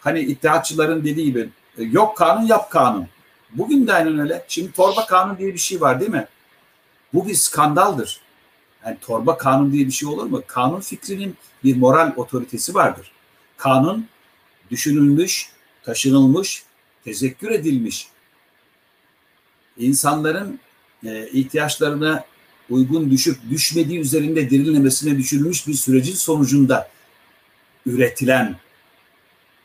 hani iddiatçıların dediği gibi e, yok kanun yap kanun. Bugün de aynen öyle. Şimdi torba kanun diye bir şey var değil mi? Bu bir skandaldır. Yani torba kanun diye bir şey olur mu? Kanun fikrinin bir moral otoritesi vardır. Kanun düşünülmüş, taşınılmış, tezekkür edilmiş. İnsanların e, ihtiyaçlarına uygun düşüp düşmediği üzerinde derinlemesine düşünülmüş bir sürecin sonucunda üretilen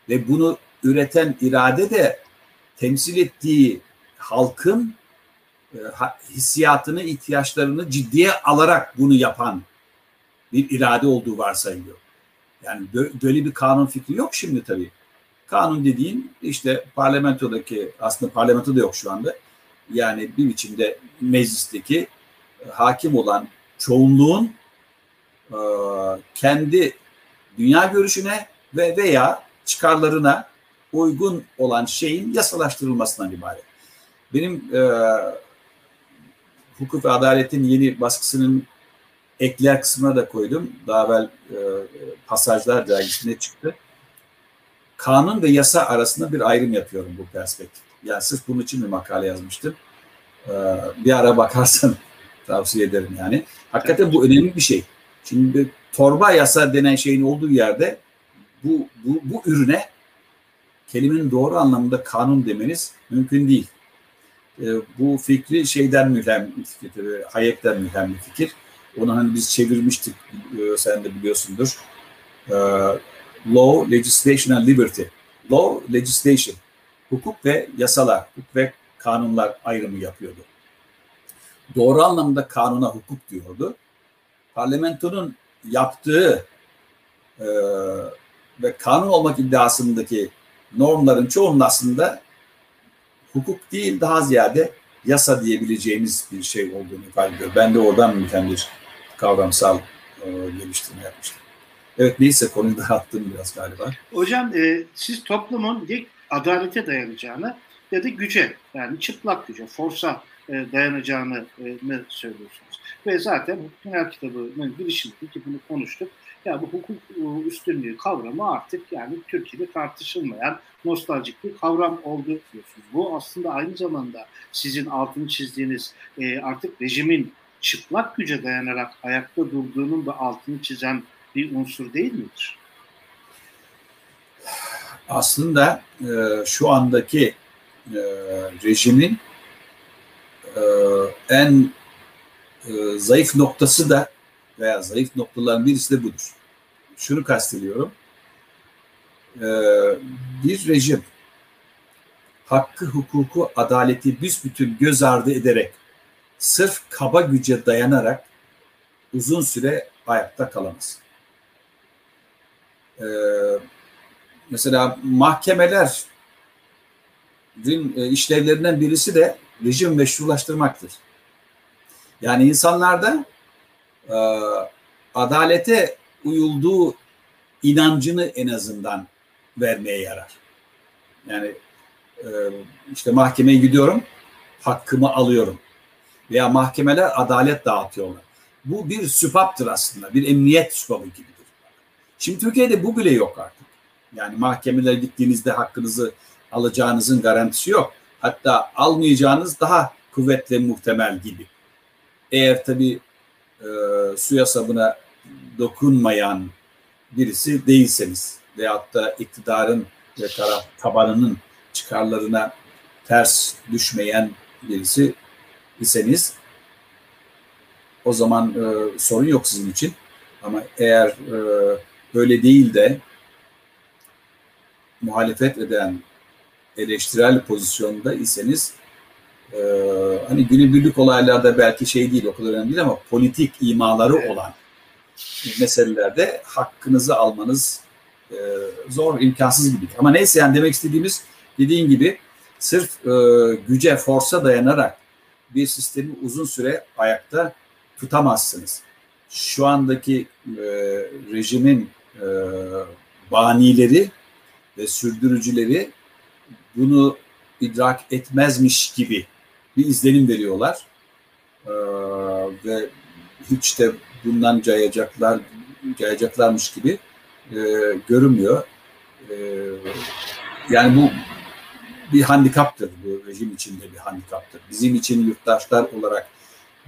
ve bunu üreten irade de temsil ettiği halkın e, hissiyatını, ihtiyaçlarını ciddiye alarak bunu yapan bir irade olduğu varsayılıyor. Yani böyle bir kanun fikri yok şimdi tabii. Kanun dediğin işte parlamentodaki aslında parlamentoda yok şu anda. Yani bir biçimde meclisteki e, hakim olan çoğunluğun e, kendi dünya görüşüne ve veya çıkarlarına uygun olan şeyin yasalaştırılmasından ibaret. Benim e, hukuk ve adaletin yeni baskısının ekler kısmına da koydum. Daha evvel e, pasajlar dergisinde çıktı. Kanun ve yasa arasında bir ayrım yapıyorum bu perspektif. Yani sırf bunun için bir makale yazmıştım. E, bir ara bakarsan tavsiye ederim yani. Hakikaten bu önemli bir şey. Şimdi torba yasa denen şeyin olduğu yerde bu, bu, bu ürüne kelimenin doğru anlamda kanun demeniz mümkün değil. E, bu fikri şeyden mühem fikir, Hayek'ten mühem bir fikir. Onu hani biz çevirmiştik, e, sen de biliyorsundur. E, law, legislation and liberty. Law, legislation. Hukuk ve yasalar, hukuk ve kanunlar ayrımı yapıyordu. Doğru anlamda kanuna hukuk diyordu. Parlamentonun yaptığı e, ve kanun olmak iddiasındaki normların çoğunun aslında hukuk değil daha ziyade yasa diyebileceğimiz bir şey olduğunu ifade ediyor. Ben de oradan mükemmel bir kavramsal e, geliştirme yapmıştım. Evet neyse konuyu dağıttım biraz galiba. Hocam e, siz toplumun ya adalete dayanacağını ya da güce yani çıplak güce, forsa e, dayanacağını e, söylüyorsunuz. Ve zaten Dünya Kitabı'nın girişiminde ki bunu konuştuk. Ya bu hukuk e, üstünlüğü kavramı artık yani Türkiye'de tartışılmayan nostaljik bir kavram oldu diyorsunuz. Bu aslında aynı zamanda sizin altını çizdiğiniz e, artık rejimin çıplak güce dayanarak ayakta durduğunun da altını çizen bir unsur değil midir? Aslında e, şu andaki e, rejimin e, en e, zayıf noktası da veya zayıf noktaların birisi de budur. Şunu kastediyorum. E, bir rejim hakkı, hukuku, adaleti büsbütün göz ardı ederek sırf kaba güce dayanarak uzun süre ayakta kalamaz. Ee, mesela mahkemeler e, işlevlerinden birisi de rejim meşrulaştırmaktır. Yani insanlarda adalete uyulduğu inancını en azından vermeye yarar. Yani e, işte mahkemeye gidiyorum, hakkımı alıyorum. Veya mahkemeler adalet dağıtıyorlar. Bu bir süpaptır aslında, bir emniyet süpapı gibidir. Şimdi Türkiye'de bu bile yok artık. Yani mahkemelere gittiğinizde hakkınızı alacağınızın garantisi yok. Hatta almayacağınız daha kuvvetli muhtemel gibi. Eğer tabii e, suya sabuna dokunmayan birisi değilseniz veyahut da iktidarın ve taraf tabanının çıkarlarına ters düşmeyen birisi iseniz o zaman e, sorun yok sizin için. Ama eğer e, öyle değil de muhalefet eden eleştirel pozisyonda iseniz e, hani günübirlik olaylarda belki şey değil o kadar önemli değil ama politik imaları olan meselelerde hakkınızı almanız e, zor, imkansız gibi. Ama neyse yani demek istediğimiz dediğin gibi sırf e, güce, forsa dayanarak bir sistemi uzun süre ayakta tutamazsınız. Şu andaki e, rejimin e, banileri ve sürdürücüleri bunu idrak etmezmiş gibi bir izlenim veriyorlar. Ee, ve hiç de bundan cayacaklar cayacaklarmış gibi e, görünmüyor. E, yani bu bir handikaptır bu rejim içinde bir handikaptır. Bizim için yurttaşlar olarak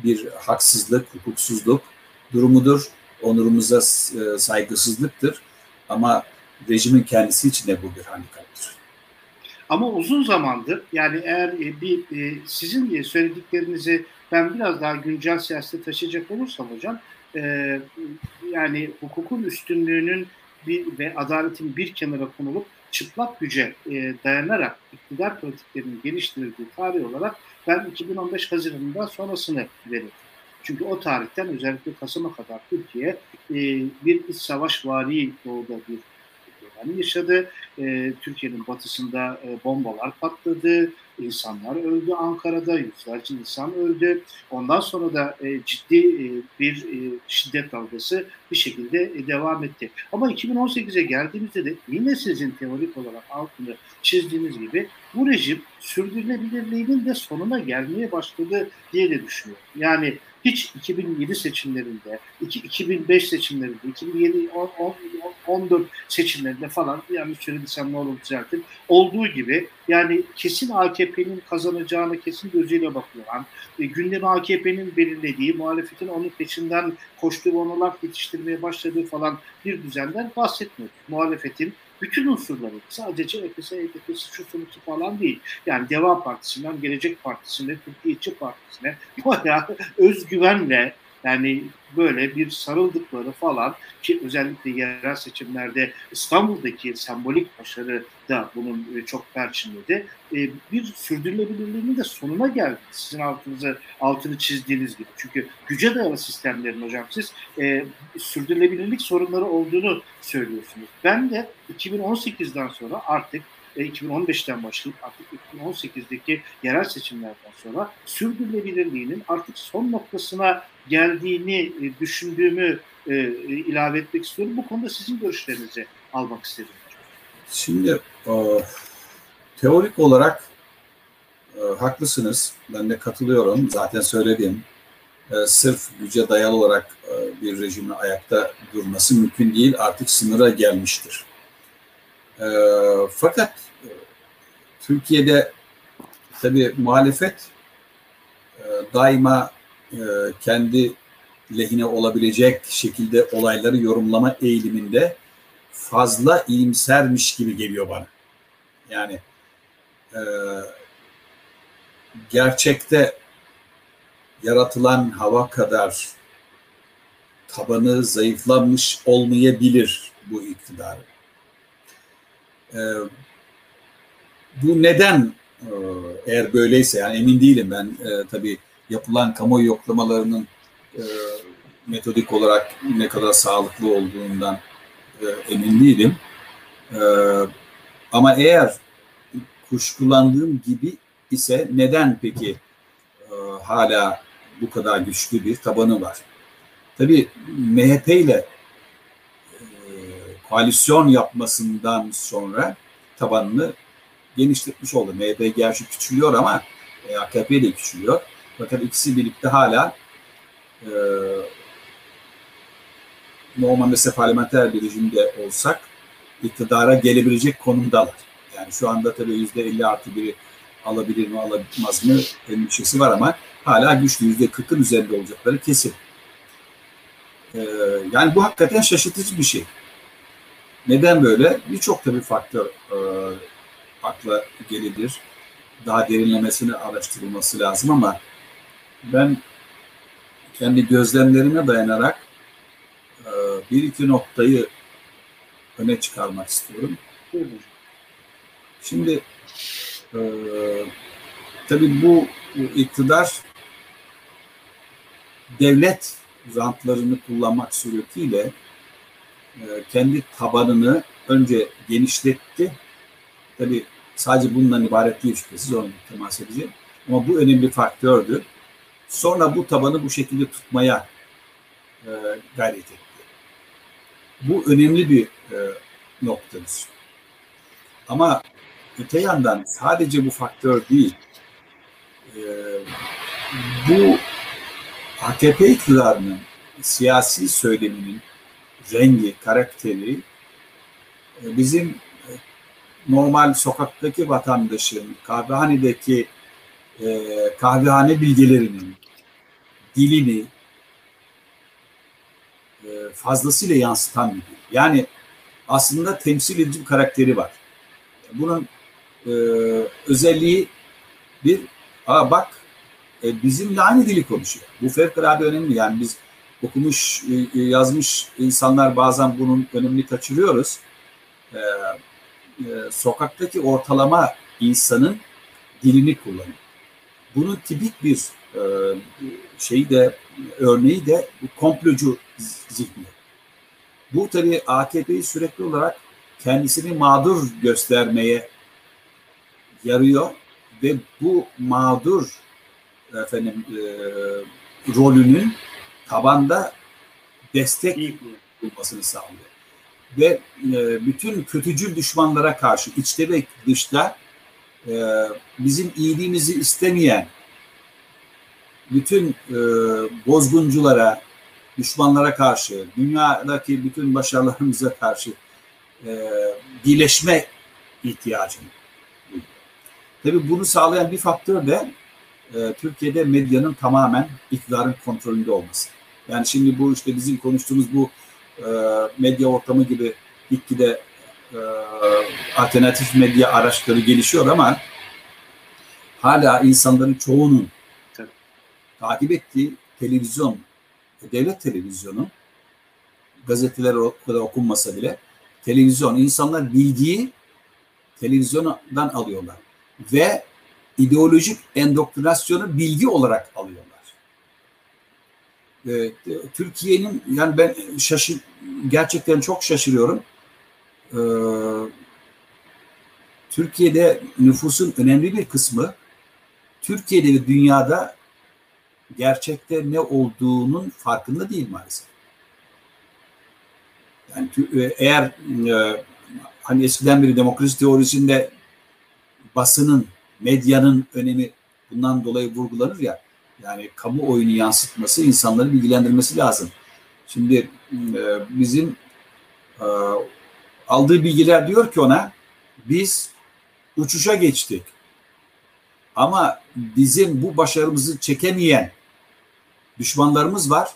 bir haksızlık, hukuksuzluk durumudur. Onurumuza e, saygısızlıktır. Ama rejimin kendisi için de bu bir handikaptır. Ama uzun zamandır yani eğer e, bir e, sizin söylediklerinizi ben biraz daha güncel siyasete taşıyacak olursam hocam yani hukukun üstünlüğünün bir ve adaletin bir kenara konulup çıplak güce dayanarak iktidar pratiklerinin geliştirildiği tarih olarak ben 2015 Haziran'dan sonrasını veririm. Çünkü o tarihten özellikle Kasım'a kadar Türkiye bir iç savaş vari doğuda bir dönem yaşadı. E, Türkiye'nin batısında e, bombalar patladı. insanlar öldü Ankara'da, yüzlerce insan öldü. Ondan sonra da e, ciddi e, bir e, şiddet dalgası bir şekilde e, devam etti. Ama 2018'e geldiğimizde de yine sizin teorik olarak altını çizdiğiniz gibi bu rejim sürdürülebilirliğinin de sonuna gelmeye başladı diye de düşünüyorum. Yani hiç 2007 seçimlerinde, 2005 seçimlerinde, 2007 14 seçimlerinde falan yanlış söylediysem ne olur düzeltin. Olduğu gibi yani kesin AKP'nin kazanacağını kesin gözüyle bakılan, e, gündemi AKP'nin belirlediği, muhalefetin onun peşinden koştuğu ona laf yetiştirmeye başladığı falan bir düzenden bahsetmiyoruz. Muhalefetin bütün unsurları sadece CHP'si, HDP'si, şu sonucu falan değil. Yani Deva Partisi'nden Gelecek Partisi'ne, Türkiye İşçi Partisi'ne bayağı özgüvenle yani böyle bir sarıldıkları falan ki özellikle yerel seçimlerde İstanbul'daki sembolik başarı da bunun e, çok perçinledi. E, bir sürdürülebilirliğinin de sonuna geldi. Sizin altınızı altını çizdiğiniz gibi. Çünkü güce dayalı sistemlerin hocam siz e, sürdürülebilirlik sorunları olduğunu söylüyorsunuz. Ben de 2018'den sonra artık 2015'ten başlayıp artık 2018'deki yerel seçimlerden sonra sürdürülebilirliğinin artık son noktasına geldiğini e, düşündüğümü e, ilave etmek istiyorum. Bu konuda sizin görüşlerinizi almak istedim. Şimdi e, teorik olarak e, haklısınız. Ben de katılıyorum. Zaten söyledim. E, sırf güce dayalı olarak e, bir rejimin ayakta durması mümkün değil. Artık sınıra gelmiştir. E, fakat e, Türkiye'de tabi muhalefet e, daima e, kendi lehine olabilecek şekilde olayları yorumlama eğiliminde fazla iyimsermiş gibi geliyor bana. Yani e, gerçekte yaratılan hava kadar tabanı zayıflamış olmayabilir bu iktidarın. E, bu neden e, eğer böyleyse yani emin değilim ben e, tabii yapılan kamuoyu yoklamalarının e, metodik olarak ne kadar sağlıklı olduğundan e, emin değilim. E, ama eğer kuşkulandığım gibi ise neden peki e, hala bu kadar güçlü bir tabanı var? Tabii MHP ile koalisyon yapmasından sonra tabanını genişletmiş oldu. MHP gerçi küçülüyor ama e, AKP de küçülüyor. Fakat ikisi birlikte hala e, normal mesela parlamenter bir rejimde olsak iktidara gelebilecek konumdalar. Yani şu anda tabii yüzde 50 artı biri alabilir mi alamaz mı endişesi var ama hala güçlü yüzde 40'ın üzerinde olacakları kesin. Ee, yani bu hakikaten şaşırtıcı bir şey. Neden böyle? Birçok tabii faktör e, akla gelebilir. Daha derinlemesine araştırılması lazım ama ben kendi gözlemlerime dayanarak e, bir iki noktayı öne çıkarmak istiyorum. Şimdi e, tabii bu iktidar devlet rantlarını kullanmak suretiyle kendi tabanını önce genişletti. Tabii sadece bundan ibaret değil şüphesiz onu temas edeceğim. Ama bu önemli bir faktördü. Sonra bu tabanı bu şekilde tutmaya e, gayret etti. Bu önemli bir e, noktadır. Ama öte yandan sadece bu faktör değil, e, bu AKP iktidarının siyasi söyleminin rengi, karakteri e, bizim e, normal sokaktaki vatandaşın, kahvehanedeki e, kahvehane bilgilerinin dilini fazlasıyla yansıtan bir dil. Yani aslında temsil edici bir karakteri var. Bunun özelliği bir, aa bak e, bizimle aynı dili konuşuyor. Bu fevkalade önemli. Yani biz okumuş, e, yazmış insanlar bazen bunun önemini kaçırıyoruz. E, e, sokaktaki ortalama insanın dilini kullanıyor. Bunun tipik bir e, şeyi de örneği de komplocu zihni. Bu tabii AKP'yi sürekli olarak kendisini mağdur göstermeye yarıyor. ve bu mağdur efendim e, rolünün tabanda destek bulmasını sağlıyor. Ve e, bütün kötücül düşmanlara karşı içte ve dışta e, bizim iyiliğimizi istemeyen bütün e, bozgunculara, düşmanlara karşı, dünyadaki bütün başarılarımıza karşı e, birleşme ihtiyacını Tabii bunu sağlayan bir faktör de e, Türkiye'de medyanın tamamen iktidarın kontrolünde olması. Yani şimdi bu işte bizim konuştuğumuz bu e, medya ortamı gibi gitgide e, alternatif medya araçları gelişiyor ama hala insanların çoğunun Tabii. takip ettiği televizyon, devlet televizyonu gazeteler o kadar okunmasa bile televizyon, insanlar bilgiyi televizyondan alıyorlar ve ideolojik endoktrinasyonu bilgi olarak alıyorlar. Ee, Türkiye'nin yani ben şaşır gerçekten çok şaşırıyorum. Ee, Türkiye'de nüfusun önemli bir kısmı Türkiye'de ve dünyada gerçekte ne olduğunun farkında değil maalesef. Yani e, eğer e, hani eskiden beri demokrasi teorisinde basının, medyanın önemi bundan dolayı vurgulanır ya. Yani kamu oyunu yansıtması, insanları bilgilendirmesi lazım. Şimdi e, bizim e, aldığı bilgiler diyor ki ona biz uçuşa geçtik. Ama bizim bu başarımızı çekemeyen düşmanlarımız var.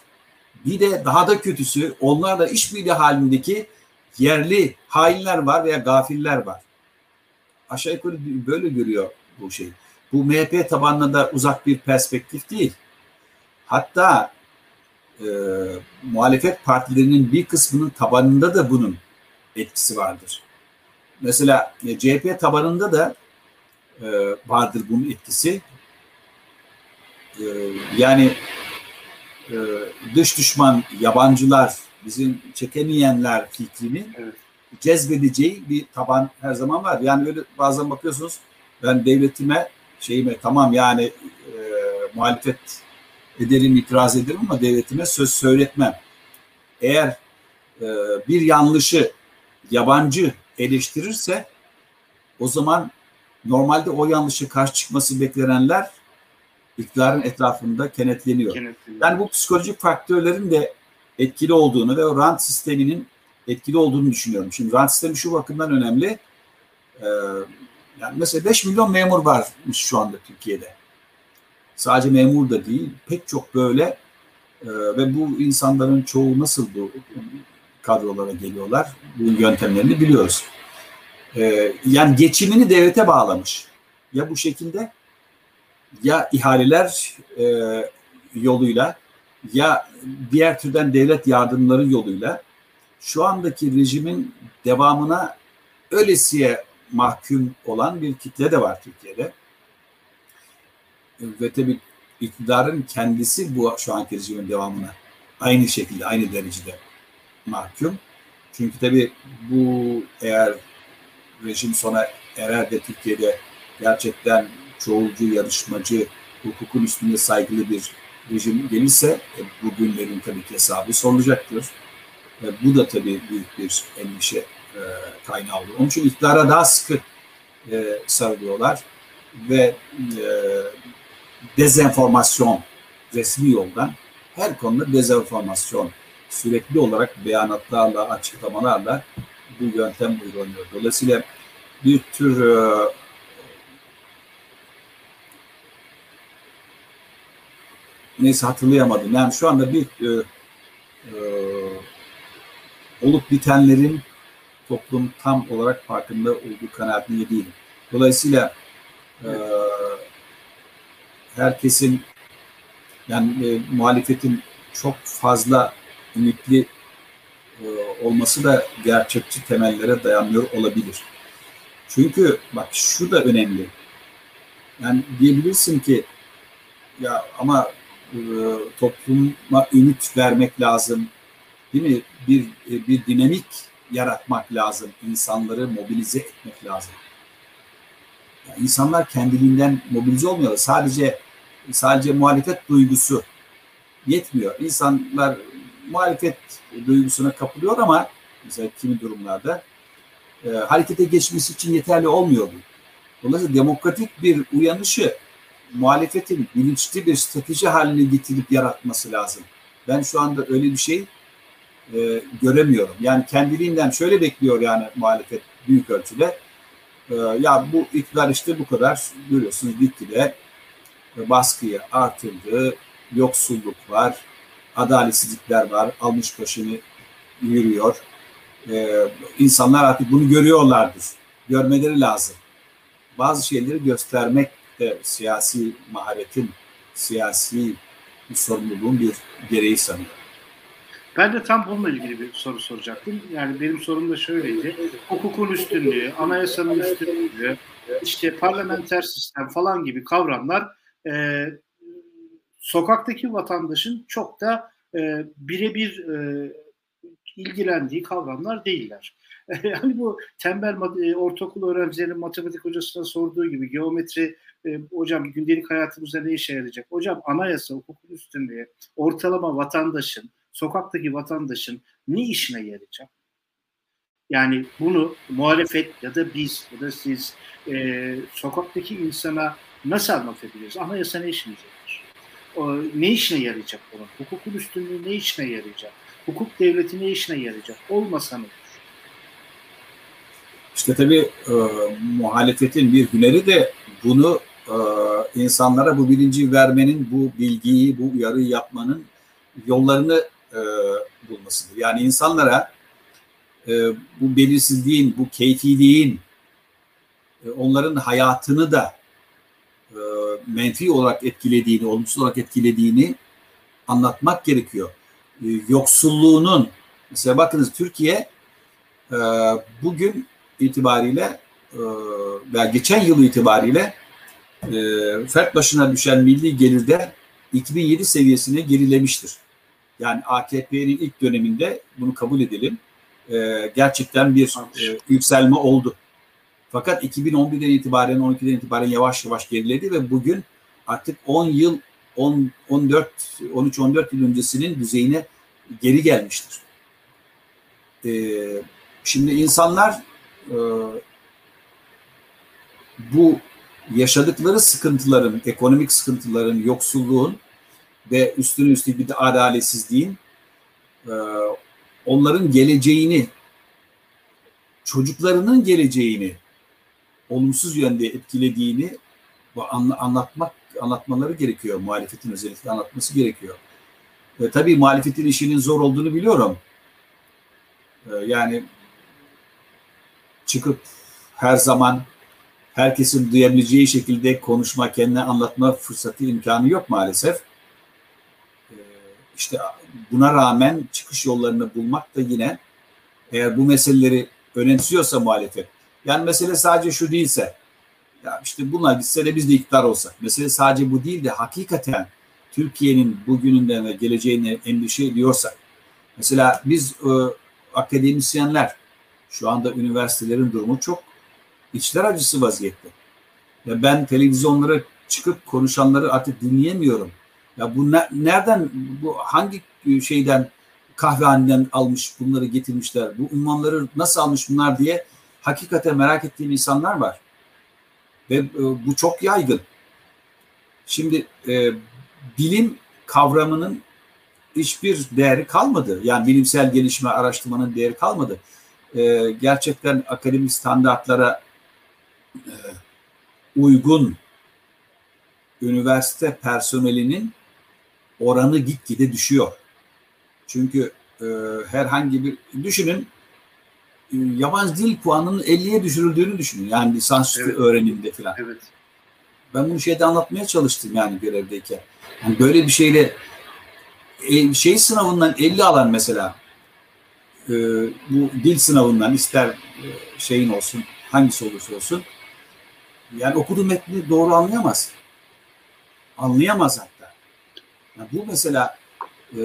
Bir de daha da kötüsü onlarla işbirliği halindeki yerli hainler var veya gafiller var. Aşağı yukarı böyle görüyor bu şey. Bu MHP tabanına da uzak bir perspektif değil. Hatta e, muhalefet partilerinin bir kısmının tabanında da bunun etkisi vardır. Mesela e, CHP tabanında da e, vardır bunun etkisi. E, yani e, dış düşman, yabancılar, bizim çekemeyenler fikrini evet. cezbedeceği bir taban her zaman var. Yani öyle bazen bakıyorsunuz ben devletime şeyime tamam yani e, muhalefet ederim, itiraz ederim ama devletime söz söyletmem. Eğer e, bir yanlışı yabancı eleştirirse o zaman normalde o yanlışı karşı çıkması beklenenler iktidarın etrafında kenetleniyor. kenetleniyor. Yani bu psikolojik faktörlerin de etkili olduğunu ve o rant sisteminin etkili olduğunu düşünüyorum. Şimdi rant sistemi şu bakımdan önemli. Ee, yani mesela 5 milyon memur varmış şu anda Türkiye'de. Sadece memur da değil, pek çok böyle e, ve bu insanların çoğu nasıl bu kadrolara geliyorlar? Bu yöntemlerini biliyoruz. E, yani geçimini devlete bağlamış. Ya bu şekilde ya ihaleler e, yoluyla ya diğer türden devlet yardımları yoluyla şu andaki rejimin devamına öylesiye mahkum olan bir kitle de var Türkiye'de. Ve tabii iktidarın kendisi bu şu anki rejimin devamına aynı şekilde, aynı derecede mahkum. Çünkü tabii bu eğer rejim sona erer de Türkiye'de gerçekten çoğulcu, yarışmacı, hukukun üstünde saygılı bir rejim gelirse e, bu günlerin tabii ki hesabı sorulacaktır. E, bu da tabii büyük bir endişe e, kaynağı olur. Onun için iktidara daha sıkı e, sarılıyorlar ve e, dezenformasyon resmi yoldan her konuda dezenformasyon sürekli olarak beyanatlarla, açıklamalarla bu yöntem uygulanıyor. Dolayısıyla bir tür e, neyse hatırlayamadım. Yani şu anda bir e, e, olup bitenlerin toplum tam olarak farkında olduğu kanaatinde değilim. Dolayısıyla e, herkesin yani e, muhalefetin çok fazla ümitli e, olması da gerçekçi temellere dayanıyor olabilir. Çünkü bak şu da önemli. Yani diyebilirsin ki ya ama e, topluma ümit vermek lazım. Değil mi? Bir e, bir dinamik yaratmak lazım. insanları mobilize etmek lazım. Yani insanlar kendiliğinden mobilize olmuyorlar. Sadece sadece muhalefet duygusu yetmiyor. İnsanlar muhalefet duygusuna kapılıyor ama mesela kimi durumlarda e, harekete geçmesi için yeterli olmuyor bu. Dolayısıyla demokratik bir uyanışı muhalefetin bilinçli bir strateji haline getirip yaratması lazım. Ben şu anda öyle bir şey e, göremiyorum. Yani kendiliğinden şöyle bekliyor yani muhalefet büyük ölçüde. E, ya bu iktidar işte bu kadar görüyorsunuz gitgide e, baskıyı artırdı, yoksulluk var, adaletsizlikler var, almış başını yürüyor. E, insanlar artık bunu görüyorlardır. Görmeleri lazım. Bazı şeyleri göstermek de siyasi maharetin, siyasi sorumluluğun bir gereği sanıyorum. Ben de tam bununla ilgili bir soru soracaktım. Yani benim sorum da şöyleydi. Hukukun üstünlüğü, anayasanın üstünlüğü, işte parlamenter sistem falan gibi kavramlar e, sokaktaki vatandaşın çok da e, birebir e, ilgilendiği kavramlar değiller. yani bu tembel e, ortaokul öğrencilerinin matematik hocasına sorduğu gibi geometri e, hocam gündelik hayatımızda ne işe yarayacak? Hocam anayasa, hukukun üstünlüğü, ortalama vatandaşın, sokaktaki vatandaşın ne işine yarayacak? Yani bunu muhalefet ya da biz ya da siz e, sokaktaki insana nasıl anlatabiliriz? Anayasa ne işimize yarar? O, ne işine yarayacak bunun? Hukukun üstünlüğü ne işine yarayacak? Hukuk devleti ne işine yarayacak? Olmasa olur? İşte tabii e, muhalefetin bir hüneri de bunu e, insanlara bu bilinci vermenin, bu bilgiyi, bu uyarıyı yapmanın yollarını e, bulmasıdır. Yani insanlara e, bu belirsizliğin, bu keyfiliğin e, onların hayatını da e, menfi olarak etkilediğini, olumsuz olarak etkilediğini anlatmak gerekiyor. E, yoksulluğunun, mesela bakınız Türkiye e, bugün itibariyle e, veya geçen yıl itibariyle e, fert başına düşen milli gelirde 2007 seviyesine gerilemiştir. Yani AKP'nin ilk döneminde bunu kabul edelim. E, gerçekten bir e, yükselme oldu. Fakat 2011'den itibaren 12'den itibaren yavaş yavaş geriledi ve bugün artık 10 yıl 10 14 13 14 yıl öncesinin düzeyine geri gelmiştir. E, şimdi insanlar e, bu yaşadıkları sıkıntıların, ekonomik sıkıntıların, yoksulluğun ve üstüne üstlük bir de adaletsizliğin e, onların geleceğini, çocuklarının geleceğini olumsuz yönde etkilediğini anlatmak anlatmaları gerekiyor. Muhalefetin özellikle anlatması gerekiyor. E, tabii muhalefetin işinin zor olduğunu biliyorum. E, yani çıkıp her zaman herkesin duyabileceği şekilde konuşma, kendine anlatma fırsatı, imkanı yok maalesef. İşte buna rağmen çıkış yollarını bulmak da yine eğer bu meseleleri önemsiyorsa muhalefet. Yani mesele sadece şu değilse, ya işte buna gitse de biz de iktidar olsak. Mesele sadece bu değil de hakikaten Türkiye'nin bugününden ve geleceğine endişe ediyorsak. Mesela biz e, akademisyenler şu anda üniversitelerin durumu çok içler acısı vaziyette. Ya ben televizyonlara çıkıp konuşanları artık dinleyemiyorum. Ya bu ne, nereden bu hangi şeyden kahvehaneden almış bunları getirmişler. Bu unvanları nasıl almış bunlar diye hakikaten merak ettiğim insanlar var. Ve e, bu çok yaygın. Şimdi e, bilim kavramının hiçbir değeri kalmadı. Yani bilimsel gelişme araştırmanın değeri kalmadı. E, gerçekten akademik standartlara e, uygun üniversite personelinin oranı gitgide düşüyor. Çünkü e, herhangi bir düşünün e, yabancı dil puanının 50'ye düşürüldüğünü düşünün. Yani lisans evet. öğrenimde falan. Evet. Ben bunu şeyde anlatmaya çalıştım yani görevdeyken. Yani böyle bir şeyle e, şey sınavından 50 alan mesela e, bu dil sınavından ister e, şeyin olsun hangisi olursa olsun yani okuduğu metni doğru anlayamaz. Anlayamaz hatta. Yani bu mesela e,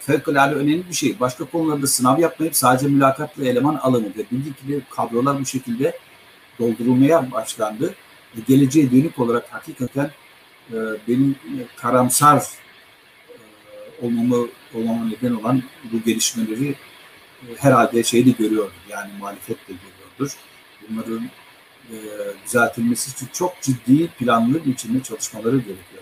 fevkalade önemli bir şey. Başka konularda sınav yapmayıp sadece mülakatla eleman alınır ve bildik kadrolar bu şekilde doldurulmaya başlandı. geleceğe dönük olarak hakikaten e, benim karamsar e, olmamı, olmama neden olan bu gelişmeleri e, herhalde şeyde görüyordur. Yani muhalefet de görüyordur. Bunların e, düzeltilmesi için çok ciddi planlı biçimde çalışmaları gerekiyor.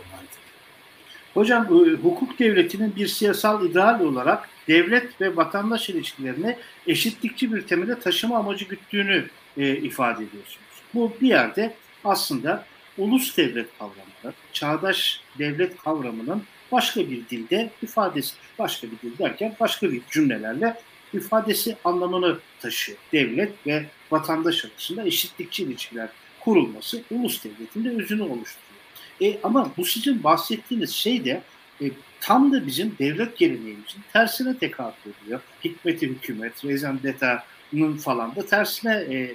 Hocam hukuk devletinin bir siyasal ideal olarak devlet ve vatandaş ilişkilerini eşitlikçi bir temele taşıma amacı güttüğünü e, ifade ediyorsunuz. Bu bir yerde aslında ulus devlet kavramı, çağdaş devlet kavramının başka bir dilde ifadesi, başka bir dil derken başka bir cümlelerle ifadesi anlamını taşıyor. Devlet ve vatandaş arasında eşitlikçi ilişkiler kurulması ulus devletin de özünü oluşturuyor. E, ama bu sizin bahsettiğiniz şey de e, tam da bizim devlet geleneğimizin tersine tekabül ediyor. Hikmeti hükümet, rezan deta'nın falan da tersine e, e,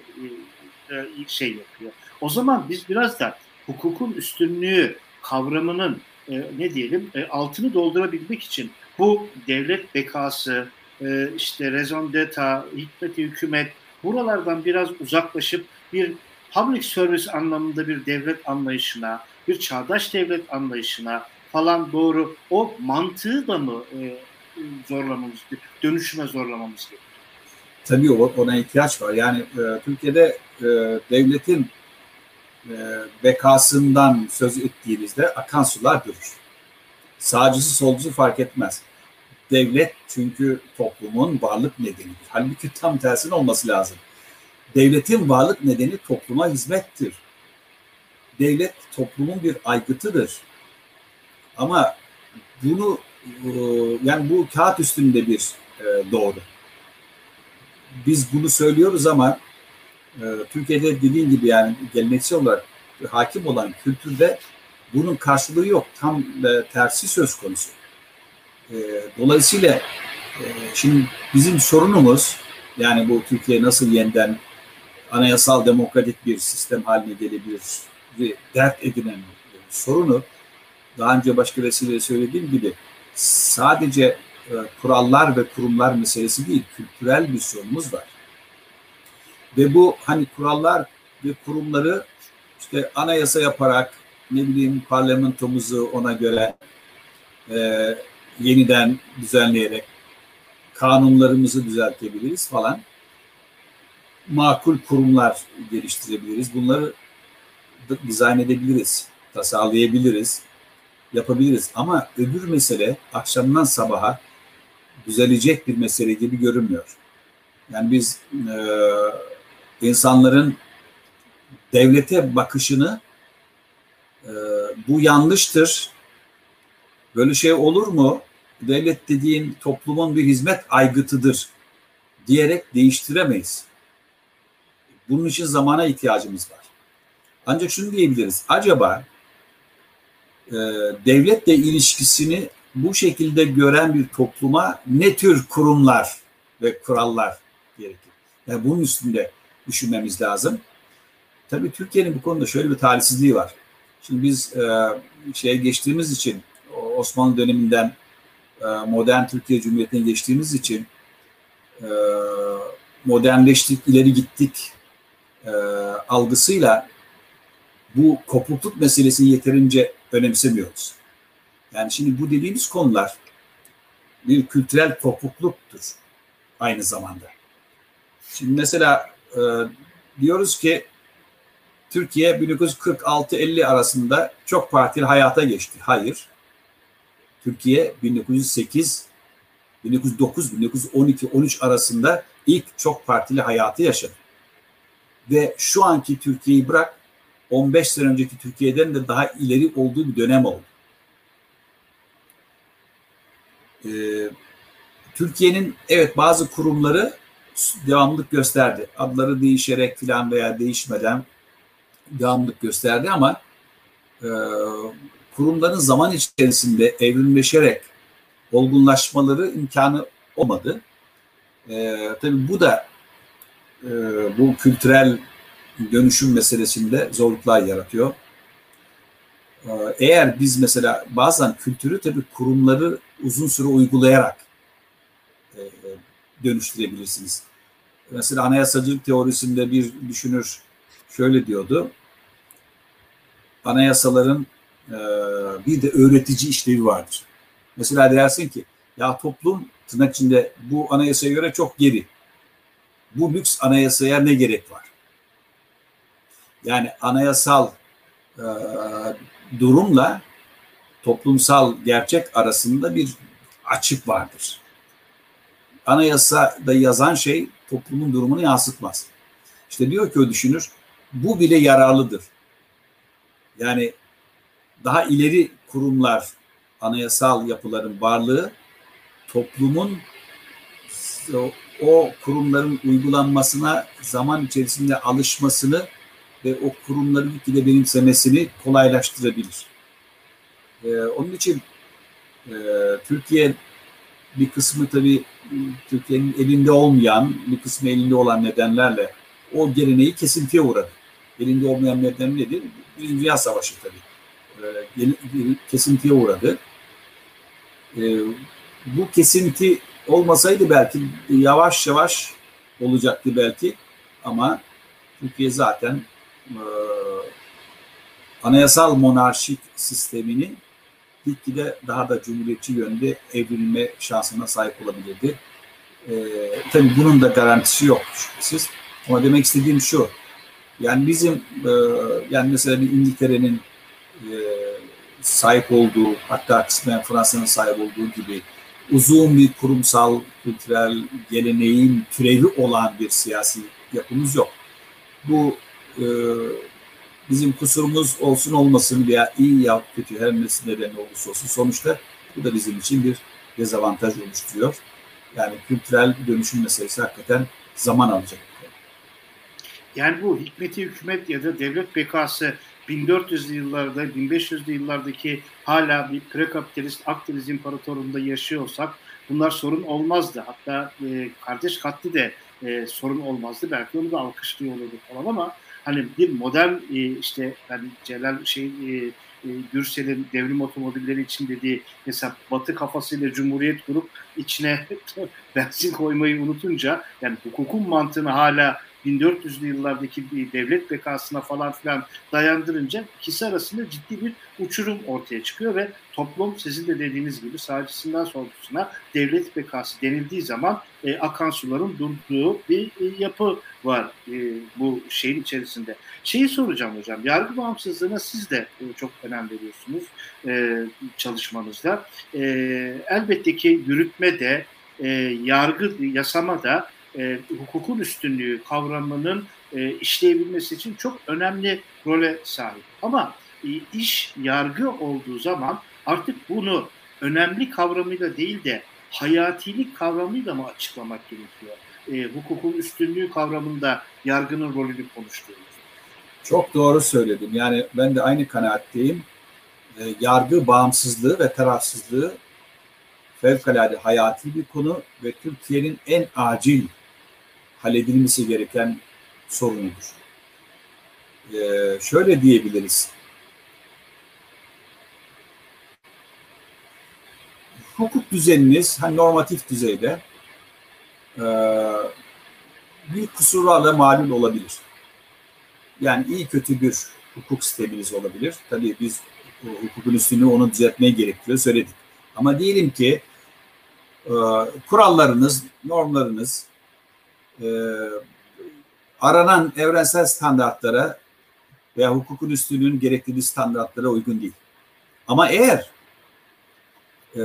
e, şey yapıyor. O zaman biz biraz da hukukun üstünlüğü kavramının e, ne diyelim e, altını doldurabilmek için bu devlet bekası, e, işte rezon deta, hikmeti hükümet buralardan biraz uzaklaşıp bir public service anlamında bir devlet anlayışına, bir çağdaş devlet anlayışına falan doğru o mantığı da mı e, zorlamamız, dönüşüme zorlamamız gerekiyor? Tabii ona ihtiyaç var. Yani e, Türkiye'de e, devletin e, bekasından söz ettiğinizde akan sular durur. Sağcısı solcusu fark etmez. Devlet çünkü toplumun varlık nedenidir. Halbuki tam tersine olması lazım. Devletin varlık nedeni topluma hizmettir. Devlet toplumun bir aygıtıdır. Ama bunu e, yani bu kağıt üstünde bir e, doğru. Biz bunu söylüyoruz ama e, Türkiye'de dediğin gibi yani geleneksel olarak hakim olan kültürde bunun karşılığı yok. Tam tersi söz konusu. Dolayısıyla şimdi bizim sorunumuz yani bu Türkiye nasıl yeniden anayasal demokratik bir sistem haline gelebilir dert edinen sorunu daha önce başka vesileyle söylediğim gibi sadece e, kurallar ve kurumlar meselesi değil, kültürel bir sorunumuz var. Ve bu hani kurallar ve kurumları işte anayasa yaparak ne bileyim parlamentomuzu ona göre e, yeniden düzenleyerek kanunlarımızı düzeltebiliriz falan. Makul kurumlar geliştirebiliriz. Bunları dizayn edebiliriz, tasarlayabiliriz yapabiliriz. Ama öbür mesele akşamdan sabaha düzelecek bir mesele gibi görünmüyor. Yani biz e, insanların devlete bakışını e, bu yanlıştır, böyle şey olur mu? Devlet dediğin toplumun bir hizmet aygıtıdır diyerek değiştiremeyiz. Bunun için zamana ihtiyacımız var. Ancak şunu diyebiliriz. Acaba e, devletle ilişkisini bu şekilde gören bir topluma ne tür kurumlar ve kurallar gerekir? Yani bunun üstünde düşünmemiz lazım. Tabii Türkiye'nin bu konuda şöyle bir talihsizliği var. Şimdi biz e, şeye geçtiğimiz için Osmanlı döneminden e, modern Türkiye Cumhuriyeti'ne geçtiğimiz için e, modernleştik, ileri gittik e, algısıyla bu kopukluk meselesini yeterince önemsemiyoruz. Yani şimdi bu dediğimiz konular bir kültürel kopukluktur aynı zamanda. Şimdi mesela e, diyoruz ki Türkiye 1946-50 arasında çok partili hayata geçti. Hayır. Türkiye 1908 1909 1912 13 arasında ilk çok partili hayatı yaşadı. Ve şu anki Türkiye'yi bırak 15 sene önceki Türkiye'den de daha ileri olduğu bir dönem oldu. Ee, Türkiye'nin evet bazı kurumları devamlık gösterdi. Adları değişerek filan veya değişmeden devamlık gösterdi ama e, kurumların zaman içerisinde evrimleşerek olgunlaşmaları imkanı olmadı. E, tabii bu da e, bu kültürel dönüşüm meselesinde zorluklar yaratıyor. Ee, eğer biz mesela bazen kültürü tabii kurumları uzun süre uygulayarak e, dönüştürebilirsiniz. Mesela anayasacılık teorisinde bir düşünür şöyle diyordu. anayasaların e, bir de öğretici işlevi vardır. Mesela dersin ki ya toplum tırnak içinde bu anayasaya göre çok geri. Bu lüks anayasaya ne gerek var? Yani anayasal e, durumla toplumsal gerçek arasında bir açık vardır. Anayasada yazan şey toplumun durumunu yansıtmaz. İşte diyor ki o düşünür, bu bile yararlıdır. Yani daha ileri kurumlar, anayasal yapıların varlığı toplumun o, kurumların uygulanmasına zaman içerisinde alışmasını ve o kurumların gitgide benimsemesini kolaylaştırabilir. Ee, onun için e, Türkiye bir kısmı tabii Türkiye'nin elinde olmayan, bir kısmı elinde olan nedenlerle o geleneği kesintiye uğradı. Elinde olmayan neden nedir? Birinci Dünya Savaşı tabii. Ee, kesintiye uğradı. Ee, bu kesinti olmasaydı belki yavaş yavaş olacaktı belki ama Türkiye zaten e, anayasal monarşik sistemini gitgide daha da cumhuriyetçi yönde evrilme şansına sahip olabilirdi. E, tabii bunun da garantisi yok şüphesiz. Ama demek istediğim şu, yani bizim e, yani mesela bir İngiltere'nin e, sahip olduğu hatta kısmen Fransa'nın sahip olduğu gibi uzun bir kurumsal kültürel geleneğin türevi olan bir siyasi yapımız yok. Bu e, bizim kusurumuz olsun olmasın veya iyi ya kötü her neden olursa olsun sonuçta bu da bizim için bir dezavantaj oluşturuyor. Yani kültürel dönüşüm meselesi hakikaten zaman alacak. Yani bu hikmeti hükümet ya da devlet bekası 1400'lü yıllarda, 1500'lü yıllardaki hala bir prekapitalist Akdeniz İmparatorluğu'nda yaşıyorsak bunlar sorun olmazdı. Hatta e, kardeş katli de e, sorun olmazdı. Belki onu da alkışlıyor olurdu falan ama hani bir modern e, işte yani Celal şey e, Gürsel'in devrim otomobilleri için dediği mesela batı kafasıyla cumhuriyet kurup içine benzin koymayı unutunca yani hukukun mantığını hala 1400'lü yıllardaki bir devlet bekasına falan filan dayandırınca ikisi arasında ciddi bir uçurum ortaya çıkıyor ve toplum sizin de dediğiniz gibi sağcısından solcusuna devlet bekası denildiği zaman e, akan suların durduğu bir e, yapı var e, bu şeyin içerisinde. Şeyi soracağım hocam, yargı bağımsızlığına siz de e, çok önem veriyorsunuz e, çalışmanızda. E, elbette ki yürütme de, e, yargı, yasama da e, hukukun üstünlüğü kavramının e, işleyebilmesi için çok önemli role sahip. Ama e, iş yargı olduğu zaman artık bunu önemli kavramıyla değil de hayatilik kavramıyla mı açıklamak gerekiyor? E, hukukun üstünlüğü kavramında yargının rolünü konuştuğumuz. Çok doğru söyledim. Yani ben de aynı kanaatteyim. E, yargı bağımsızlığı ve tarafsızlığı fevkalade hayati bir konu ve Türkiye'nin en acil halledilmesi gereken sorunudur. Ee, şöyle diyebiliriz. Hukuk düzeniniz hani normatif düzeyde e, bir kusurlarla malum olabilir. Yani iyi kötü bir hukuk sisteminiz olabilir. Tabii biz hukukun üstünü onu düzeltmeye gerekiyor söyledik. Ama diyelim ki e, kurallarınız, normlarınız aranan evrensel standartlara veya hukukun üstünlüğünün gerektirdiği standartlara uygun değil. Ama eğer e,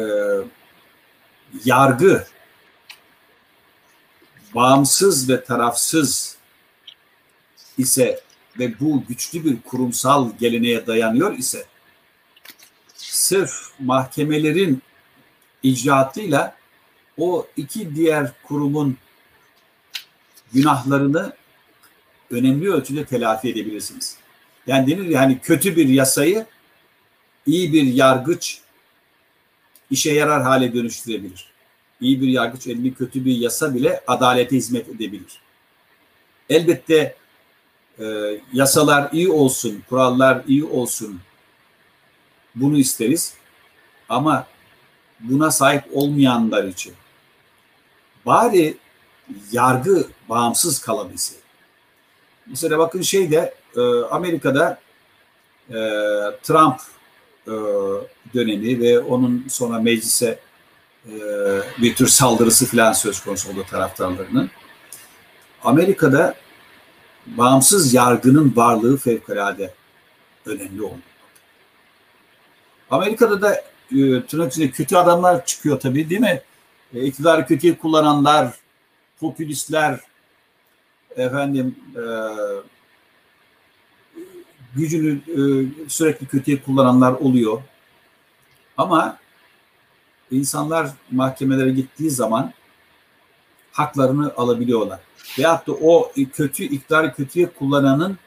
yargı bağımsız ve tarafsız ise ve bu güçlü bir kurumsal geleneğe dayanıyor ise sırf mahkemelerin icraatıyla o iki diğer kurumun günahlarını önemli ölçüde telafi edebilirsiniz. Yani denir ya hani kötü bir yasayı iyi bir yargıç işe yarar hale dönüştürebilir. İyi bir yargıç elini kötü bir yasa bile adalete hizmet edebilir. Elbette e, yasalar iyi olsun, kurallar iyi olsun bunu isteriz. Ama buna sahip olmayanlar için bari yargı bağımsız kalabilse. Mesela bakın şeyde e, Amerika'da e, Trump e, dönemi ve onun sonra meclise e, bir tür saldırısı falan söz konusu oldu taraftarlarının. Amerika'da bağımsız yargının varlığı fevkalade önemli oldu. Amerika'da da e, tırnak içinde kötü adamlar çıkıyor tabii değil mi? E, iktidarı kötüye kullananlar, popülistler, efendim e, gücünü e, sürekli kötüye kullananlar oluyor. Ama insanlar mahkemelere gittiği zaman haklarını alabiliyorlar. Veyahut da o kötü iktidarı kötüye kullananın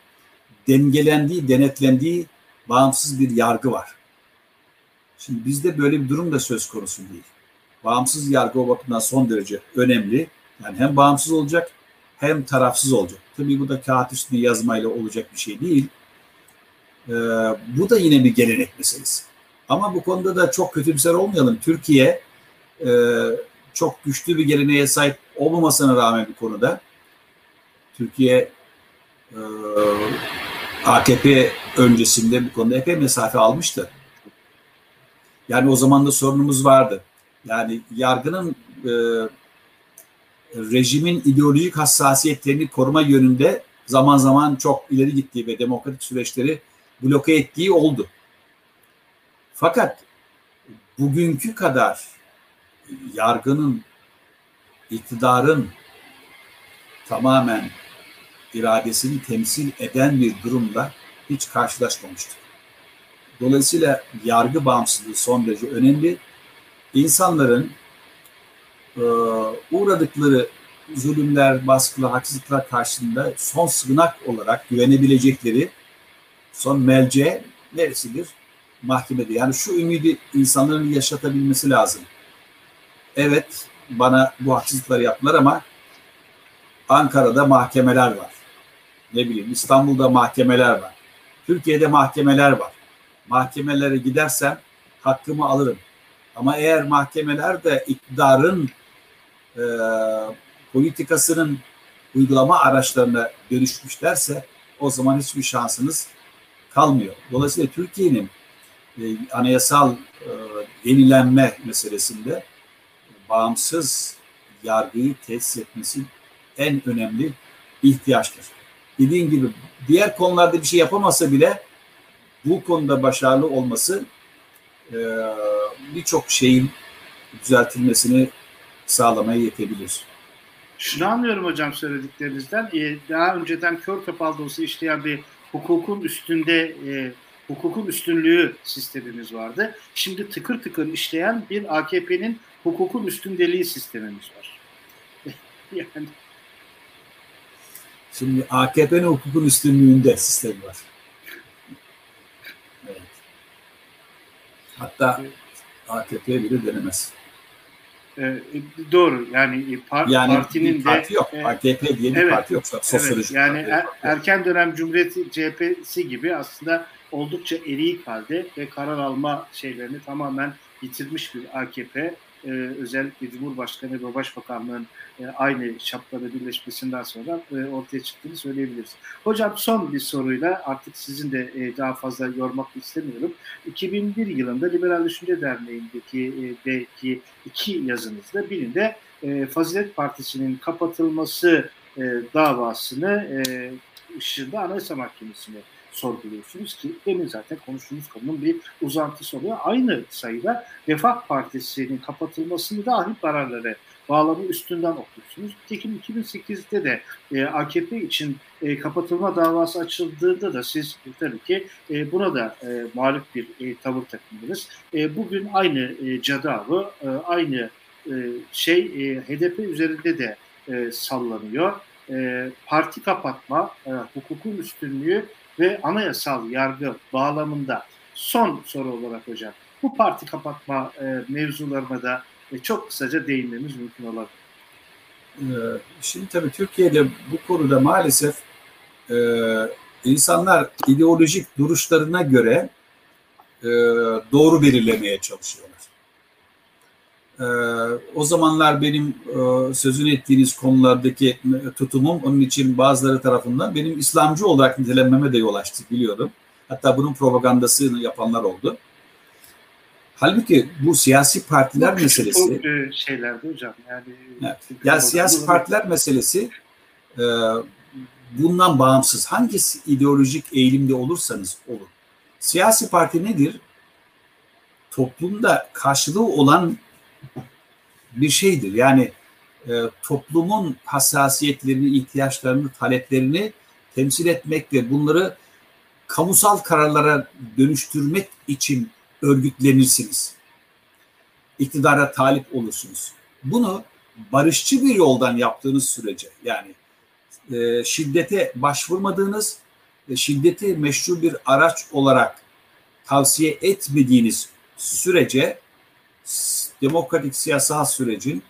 dengelendiği, denetlendiği bağımsız bir yargı var. Şimdi bizde böyle bir durum da söz konusu değil. Bağımsız yargı o bakımdan son derece önemli. Yani hem bağımsız olacak hem tarafsız olacak. Tabii bu da kağıt üstünde yazmayla olacak bir şey değil. Ee, bu da yine bir gelenek meselesi. Ama bu konuda da çok kötümser olmayalım. Türkiye e, çok güçlü bir geleneğe sahip olmamasına rağmen bir konuda Türkiye e, AKP öncesinde bu konuda epey mesafe almıştı. Yani o zaman da sorunumuz vardı. Yani yargının e, rejimin ideolojik hassasiyetlerini koruma yönünde zaman zaman çok ileri gittiği ve demokratik süreçleri bloke ettiği oldu. Fakat bugünkü kadar yargının, iktidarın tamamen iradesini temsil eden bir durumla hiç karşılaşmamıştık. Dolayısıyla yargı bağımsızlığı son derece önemli. İnsanların e, uğradıkları zulümler, baskılar, haksızlıklar karşısında son sığınak olarak güvenebilecekleri son melce neresidir? Mahkemede. Yani şu ümidi insanların yaşatabilmesi lazım. Evet bana bu haksızlıkları yaptılar ama Ankara'da mahkemeler var. Ne bileyim İstanbul'da mahkemeler var. Türkiye'de mahkemeler var. Mahkemelere gidersem hakkımı alırım. Ama eğer mahkemeler de iktidarın e, politikasının uygulama araçlarına dönüşmüşlerse o zaman hiçbir şansınız kalmıyor. Dolayısıyla Türkiye'nin e, anayasal e, yenilenme meselesinde bağımsız yargıyı tesis etmesi en önemli ihtiyaçtır. Dediğim gibi diğer konularda bir şey yapamasa bile bu konuda başarılı olması e, birçok şeyin düzeltilmesini sağlamaya yetebilir. Şunu anlıyorum hocam söylediklerinizden. Ee, daha önceden kör kapalı olsa işleyen bir hukukun üstünde e, hukukun üstünlüğü sistemimiz vardı. Şimdi tıkır tıkır işleyen bir AKP'nin hukukun üstündeliği sistemimiz var. yani Şimdi AKP'nin hukukun üstünlüğünde sistem var. Evet. Hatta AKP bile denemez. E, doğru yani e, par, yani partinin parti de yok. E, AKP diye bir evet, parti yok. Sosyolojik evet, yani er, erken dönem Cumhuriyet CHP'si gibi aslında oldukça eriyik halde ve karar alma şeylerini tamamen yitirmiş bir AKP e, özellikle Cumhurbaşkanı ve Başbakanlığın e, aynı şapkada birleşmesinden sonra e, ortaya çıktığını söyleyebiliriz. Hocam son bir soruyla artık sizin de e, daha fazla yormak istemiyorum. 2001 yılında Liberal Düşünce Derneği'ndeki e, belki iki yazınızda birinde e, Fazilet Partisi'nin kapatılması e, davasını e, ışığında Anayasa Mahkemesi'ne sorguluyorsunuz ki demin zaten konuştuğumuz konunun bir uzantısı oluyor. Aynı sayıda Refah Partisi'nin kapatılmasını dahi kararları bağlamı üstünden okursunuz. Nitekim 2008'de de e, AKP için e, kapatılma davası açıldığında da siz tabii ki e, buna da e, mağlup bir e, tavır takındınız. E, bugün aynı e, cadavı, e, aynı e, şey e, HDP üzerinde de e, sallanıyor. E, parti kapatma, e, hukukun üstünlüğü ve anayasal yargı bağlamında son soru olarak hocam bu parti kapatma e, mevzularına da e, çok kısaca değinmemiz mümkün olabilir. Ee, şimdi tabii Türkiye'de bu konuda maalesef e, insanlar ideolojik duruşlarına göre e, doğru belirlemeye çalışıyorlar. E, o zamanlar benim e, sözünü ettiğiniz konulardaki tutumum onun için bazıları tarafından benim İslamcı olarak nitelenmeme de yol açtı biliyorum. Hatta bunun propagandasını yapanlar oldu. Halbuki bu siyasi partiler Çok meselesi küçük şeylerdi hocam. Yani, evet. yani siyasi partiler meselesi e, bundan bağımsız. Hangi ideolojik eğilimde olursanız olun. Siyasi parti nedir? Toplumda karşılığı olan bir şeydir. Yani e, toplumun hassasiyetlerini, ihtiyaçlarını, taleplerini temsil etmek ve bunları kamusal kararlara dönüştürmek için örgütlenirsiniz. İktidara talip olursunuz. Bunu barışçı bir yoldan yaptığınız sürece yani e, şiddete başvurmadığınız ve şiddeti meşru bir araç olarak tavsiye etmediğiniz sürece demokratik siyasal sürecin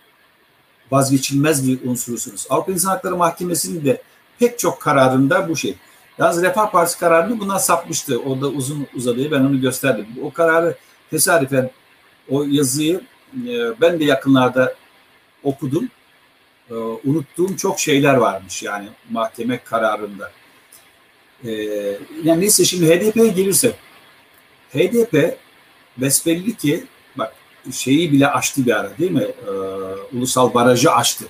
vazgeçilmez bir unsurusunuz. Avrupa İnsan Hakları Mahkemesi'nin de pek çok kararında bu şey. Yalnız Refah Partisi kararını buna sapmıştı. O da uzun uzadığı ben onu gösterdim. O kararı tesadüfen o yazıyı e, ben de yakınlarda okudum. E, unuttuğum çok şeyler varmış yani mahkeme kararında. E, yani neyse şimdi HDP'ye gelirsek. HDP besbelli ki şeyi bile açtı bir ara değil mi? E, ulusal barajı açtı.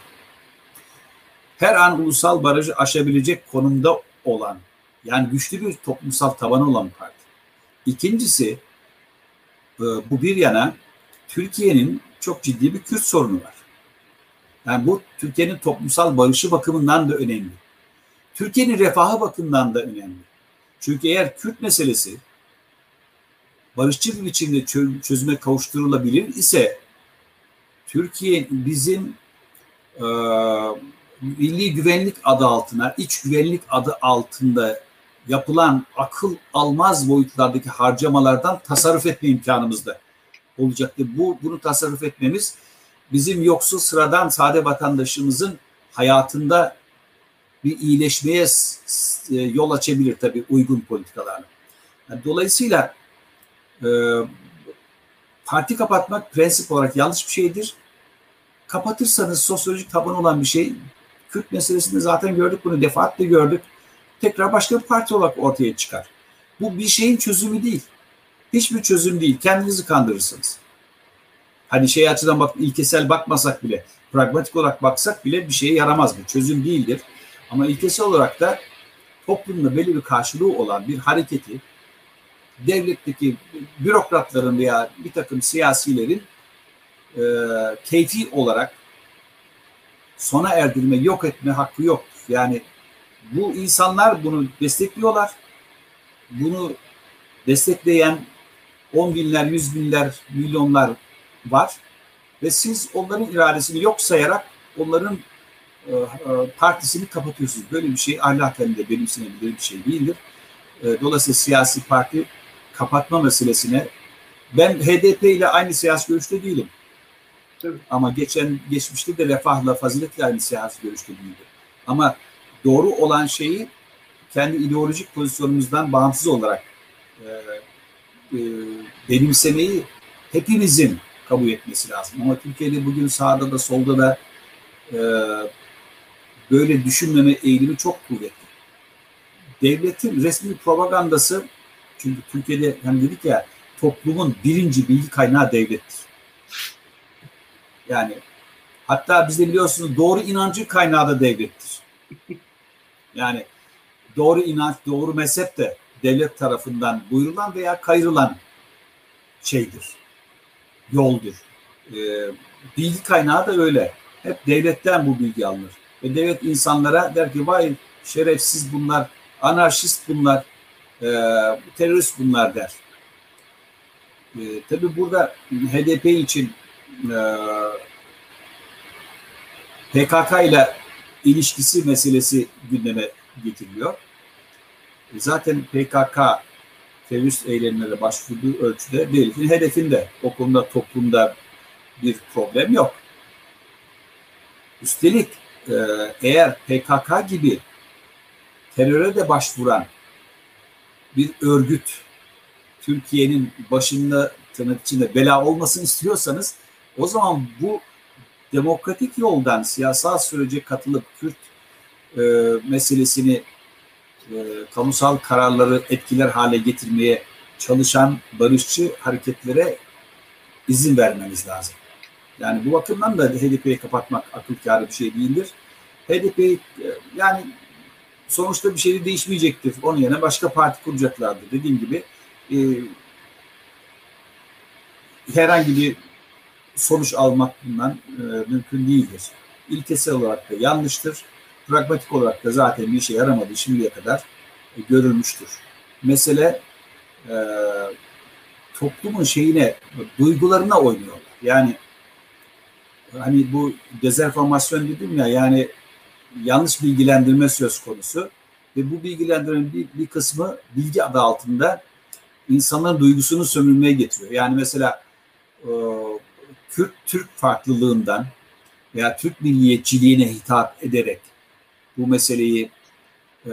Her an ulusal barajı aşabilecek konumda olan yani güçlü bir toplumsal tabanı olan bir parti. İkincisi e, bu bir yana Türkiye'nin çok ciddi bir Kürt sorunu var. Yani bu Türkiye'nin toplumsal barışı bakımından da önemli. Türkiye'nin refahı bakımından da önemli. Çünkü eğer Kürt meselesi barışçı bir biçimde çözüme kavuşturulabilir ise Türkiye bizim e, milli güvenlik adı altına, iç güvenlik adı altında yapılan akıl almaz boyutlardaki harcamalardan tasarruf etme imkanımız da olacaktır. Bu bunu tasarruf etmemiz bizim yoksul sıradan sade vatandaşımızın hayatında bir iyileşmeye yol açabilir tabii uygun politikalarla. Dolayısıyla e, parti kapatmak prensip olarak yanlış bir şeydir. Kapatırsanız sosyolojik taban olan bir şey. Kürt meselesinde zaten gördük bunu defaatle gördük. Tekrar başka bir parti olarak ortaya çıkar. Bu bir şeyin çözümü değil. Hiçbir çözüm değil. Kendinizi kandırırsınız. Hani şey açıdan bak ilkesel bakmasak bile, pragmatik olarak baksak bile bir şeye yaramaz bu. Çözüm değildir. Ama ilkesel olarak da toplumda belli bir karşılığı olan bir hareketi devletteki bürokratların veya bir takım siyasilerin e, keyfi olarak sona erdirme, yok etme hakkı yok. Yani bu insanlar bunu destekliyorlar. Bunu destekleyen on binler, yüz binler, milyonlar var. Ve siz onların iradesini yok sayarak onların e, e, partisini kapatıyorsunuz. Böyle bir şey ahlaken de benimsenebilir bir şey değildir. E, dolayısıyla siyasi parti kapatma meselesine ben HDP ile aynı siyasi görüşte değilim. Tabii. Ama geçen geçmişte de refahla, faziletle aynı siyasi görüşte değildi. Ama doğru olan şeyi kendi ideolojik pozisyonumuzdan bağımsız olarak e, e, benimsemeyi hepimizin kabul etmesi lazım. Ama Türkiye'de bugün sağda da solda da e, böyle düşünmeme eğilimi çok kuvvetli. Devletin resmi propagandası çünkü Türkiye'de hani dedik ya toplumun birinci bilgi kaynağı devlettir. Yani hatta bizde biliyorsunuz doğru inancı kaynağı da devlettir. Yani doğru inanç, doğru mezhep de devlet tarafından buyurulan veya kayırılan şeydir. Yoldur. Ee, bilgi kaynağı da öyle. Hep devletten bu bilgi alınır. Ve devlet insanlara der ki vay şerefsiz bunlar, anarşist bunlar, e, terörist bunlar der. E, tabii burada HDP için e, PKK ile ilişkisi meselesi gündeme getiriliyor. E, zaten PKK terörist eylemlere başvurduğu ölçüde devletin hedefinde. O konuda toplumda bir problem yok. Üstelik e, eğer PKK gibi teröre de başvuran bir örgüt Türkiye'nin başında tırnak içinde bela olmasını istiyorsanız o zaman bu demokratik yoldan siyasal sürece katılıp Kürt e, meselesini e, kamusal kararları etkiler hale getirmeye çalışan barışçı hareketlere izin vermemiz lazım. Yani bu bakımdan da HDP'yi kapatmak akıl kârı bir şey değildir. HDP e, yani sonuçta bir şey de değişmeyecektir. Onun yerine başka parti kuracaklardır. Dediğim gibi e, herhangi bir sonuç almak bundan e, mümkün değildir. İlkesel olarak da yanlıştır. Pragmatik olarak da zaten bir işe yaramadı şimdiye kadar e, görülmüştür. Mesele e, toplumun şeyine, duygularına oynuyorlar. Yani hani bu dezenformasyon dedim ya yani yanlış bilgilendirme söz konusu ve bu bilgilendirmenin bir, bir kısmı bilgi adı altında insanların duygusunu sömürmeye getiriyor. Yani mesela e, Kürt-Türk farklılığından veya Türk milliyetçiliğine hitap ederek bu meseleyi e,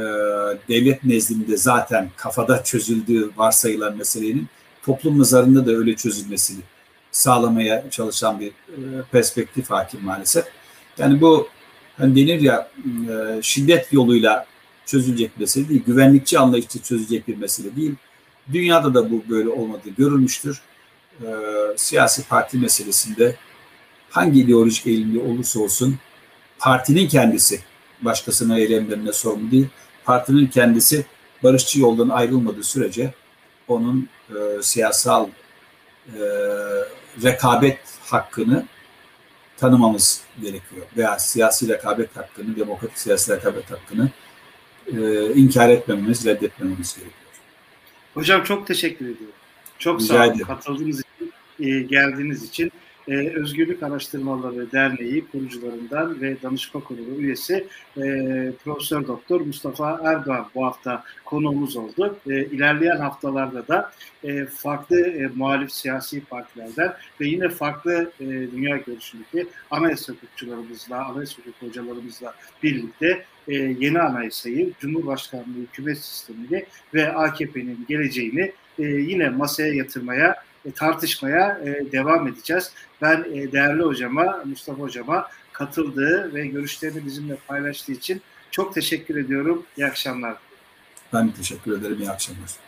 devlet nezdinde zaten kafada çözüldüğü varsayılan meselenin toplum nazarında da öyle çözülmesini sağlamaya çalışan bir e, perspektif hakim maalesef. Yani bu hani denir ya e, şiddet yoluyla çözülecek bir mesele değil, güvenlikçi anlayışla çözülecek bir mesele değil. Dünyada da bu böyle olmadığı görülmüştür. E, siyasi parti meselesinde hangi ideolojik eğilimde olursa olsun partinin kendisi başkasının eylemlerine sorumlu değil. Partinin kendisi barışçı yoldan ayrılmadığı sürece onun e, siyasal e, rekabet hakkını tanımamız gerekiyor. Veya siyasi rekabet hakkını, demokratik siyasi rekabet hakkını e, inkar etmememiz, reddetmememiz gerekiyor. Hocam çok teşekkür ediyorum. Çok Rica sağ olun katıldığınız için, e, geldiğiniz için. E, Özgürlük Araştırmaları Derneği kurucularından ve danışma kurulu üyesi e, Profesör Doktor Mustafa Erdoğan bu hafta konuğumuz oldu. E, ilerleyen haftalarda da e, farklı e, muhalif siyasi partilerden ve yine farklı e, dünya görüşündeki anayasa hukukçularımızla, anayasa hukuk hocalarımızla birlikte e, yeni anayasayı, Cumhurbaşkanlığı hükümet sistemini ve AKP'nin geleceğini e, yine masaya yatırmaya, e, tartışmaya e, devam edeceğiz. Ben e, değerli hocama, Mustafa hocama katıldığı ve görüşlerini bizimle paylaştığı için çok teşekkür ediyorum. İyi akşamlar. Ben teşekkür ederim. İyi akşamlar.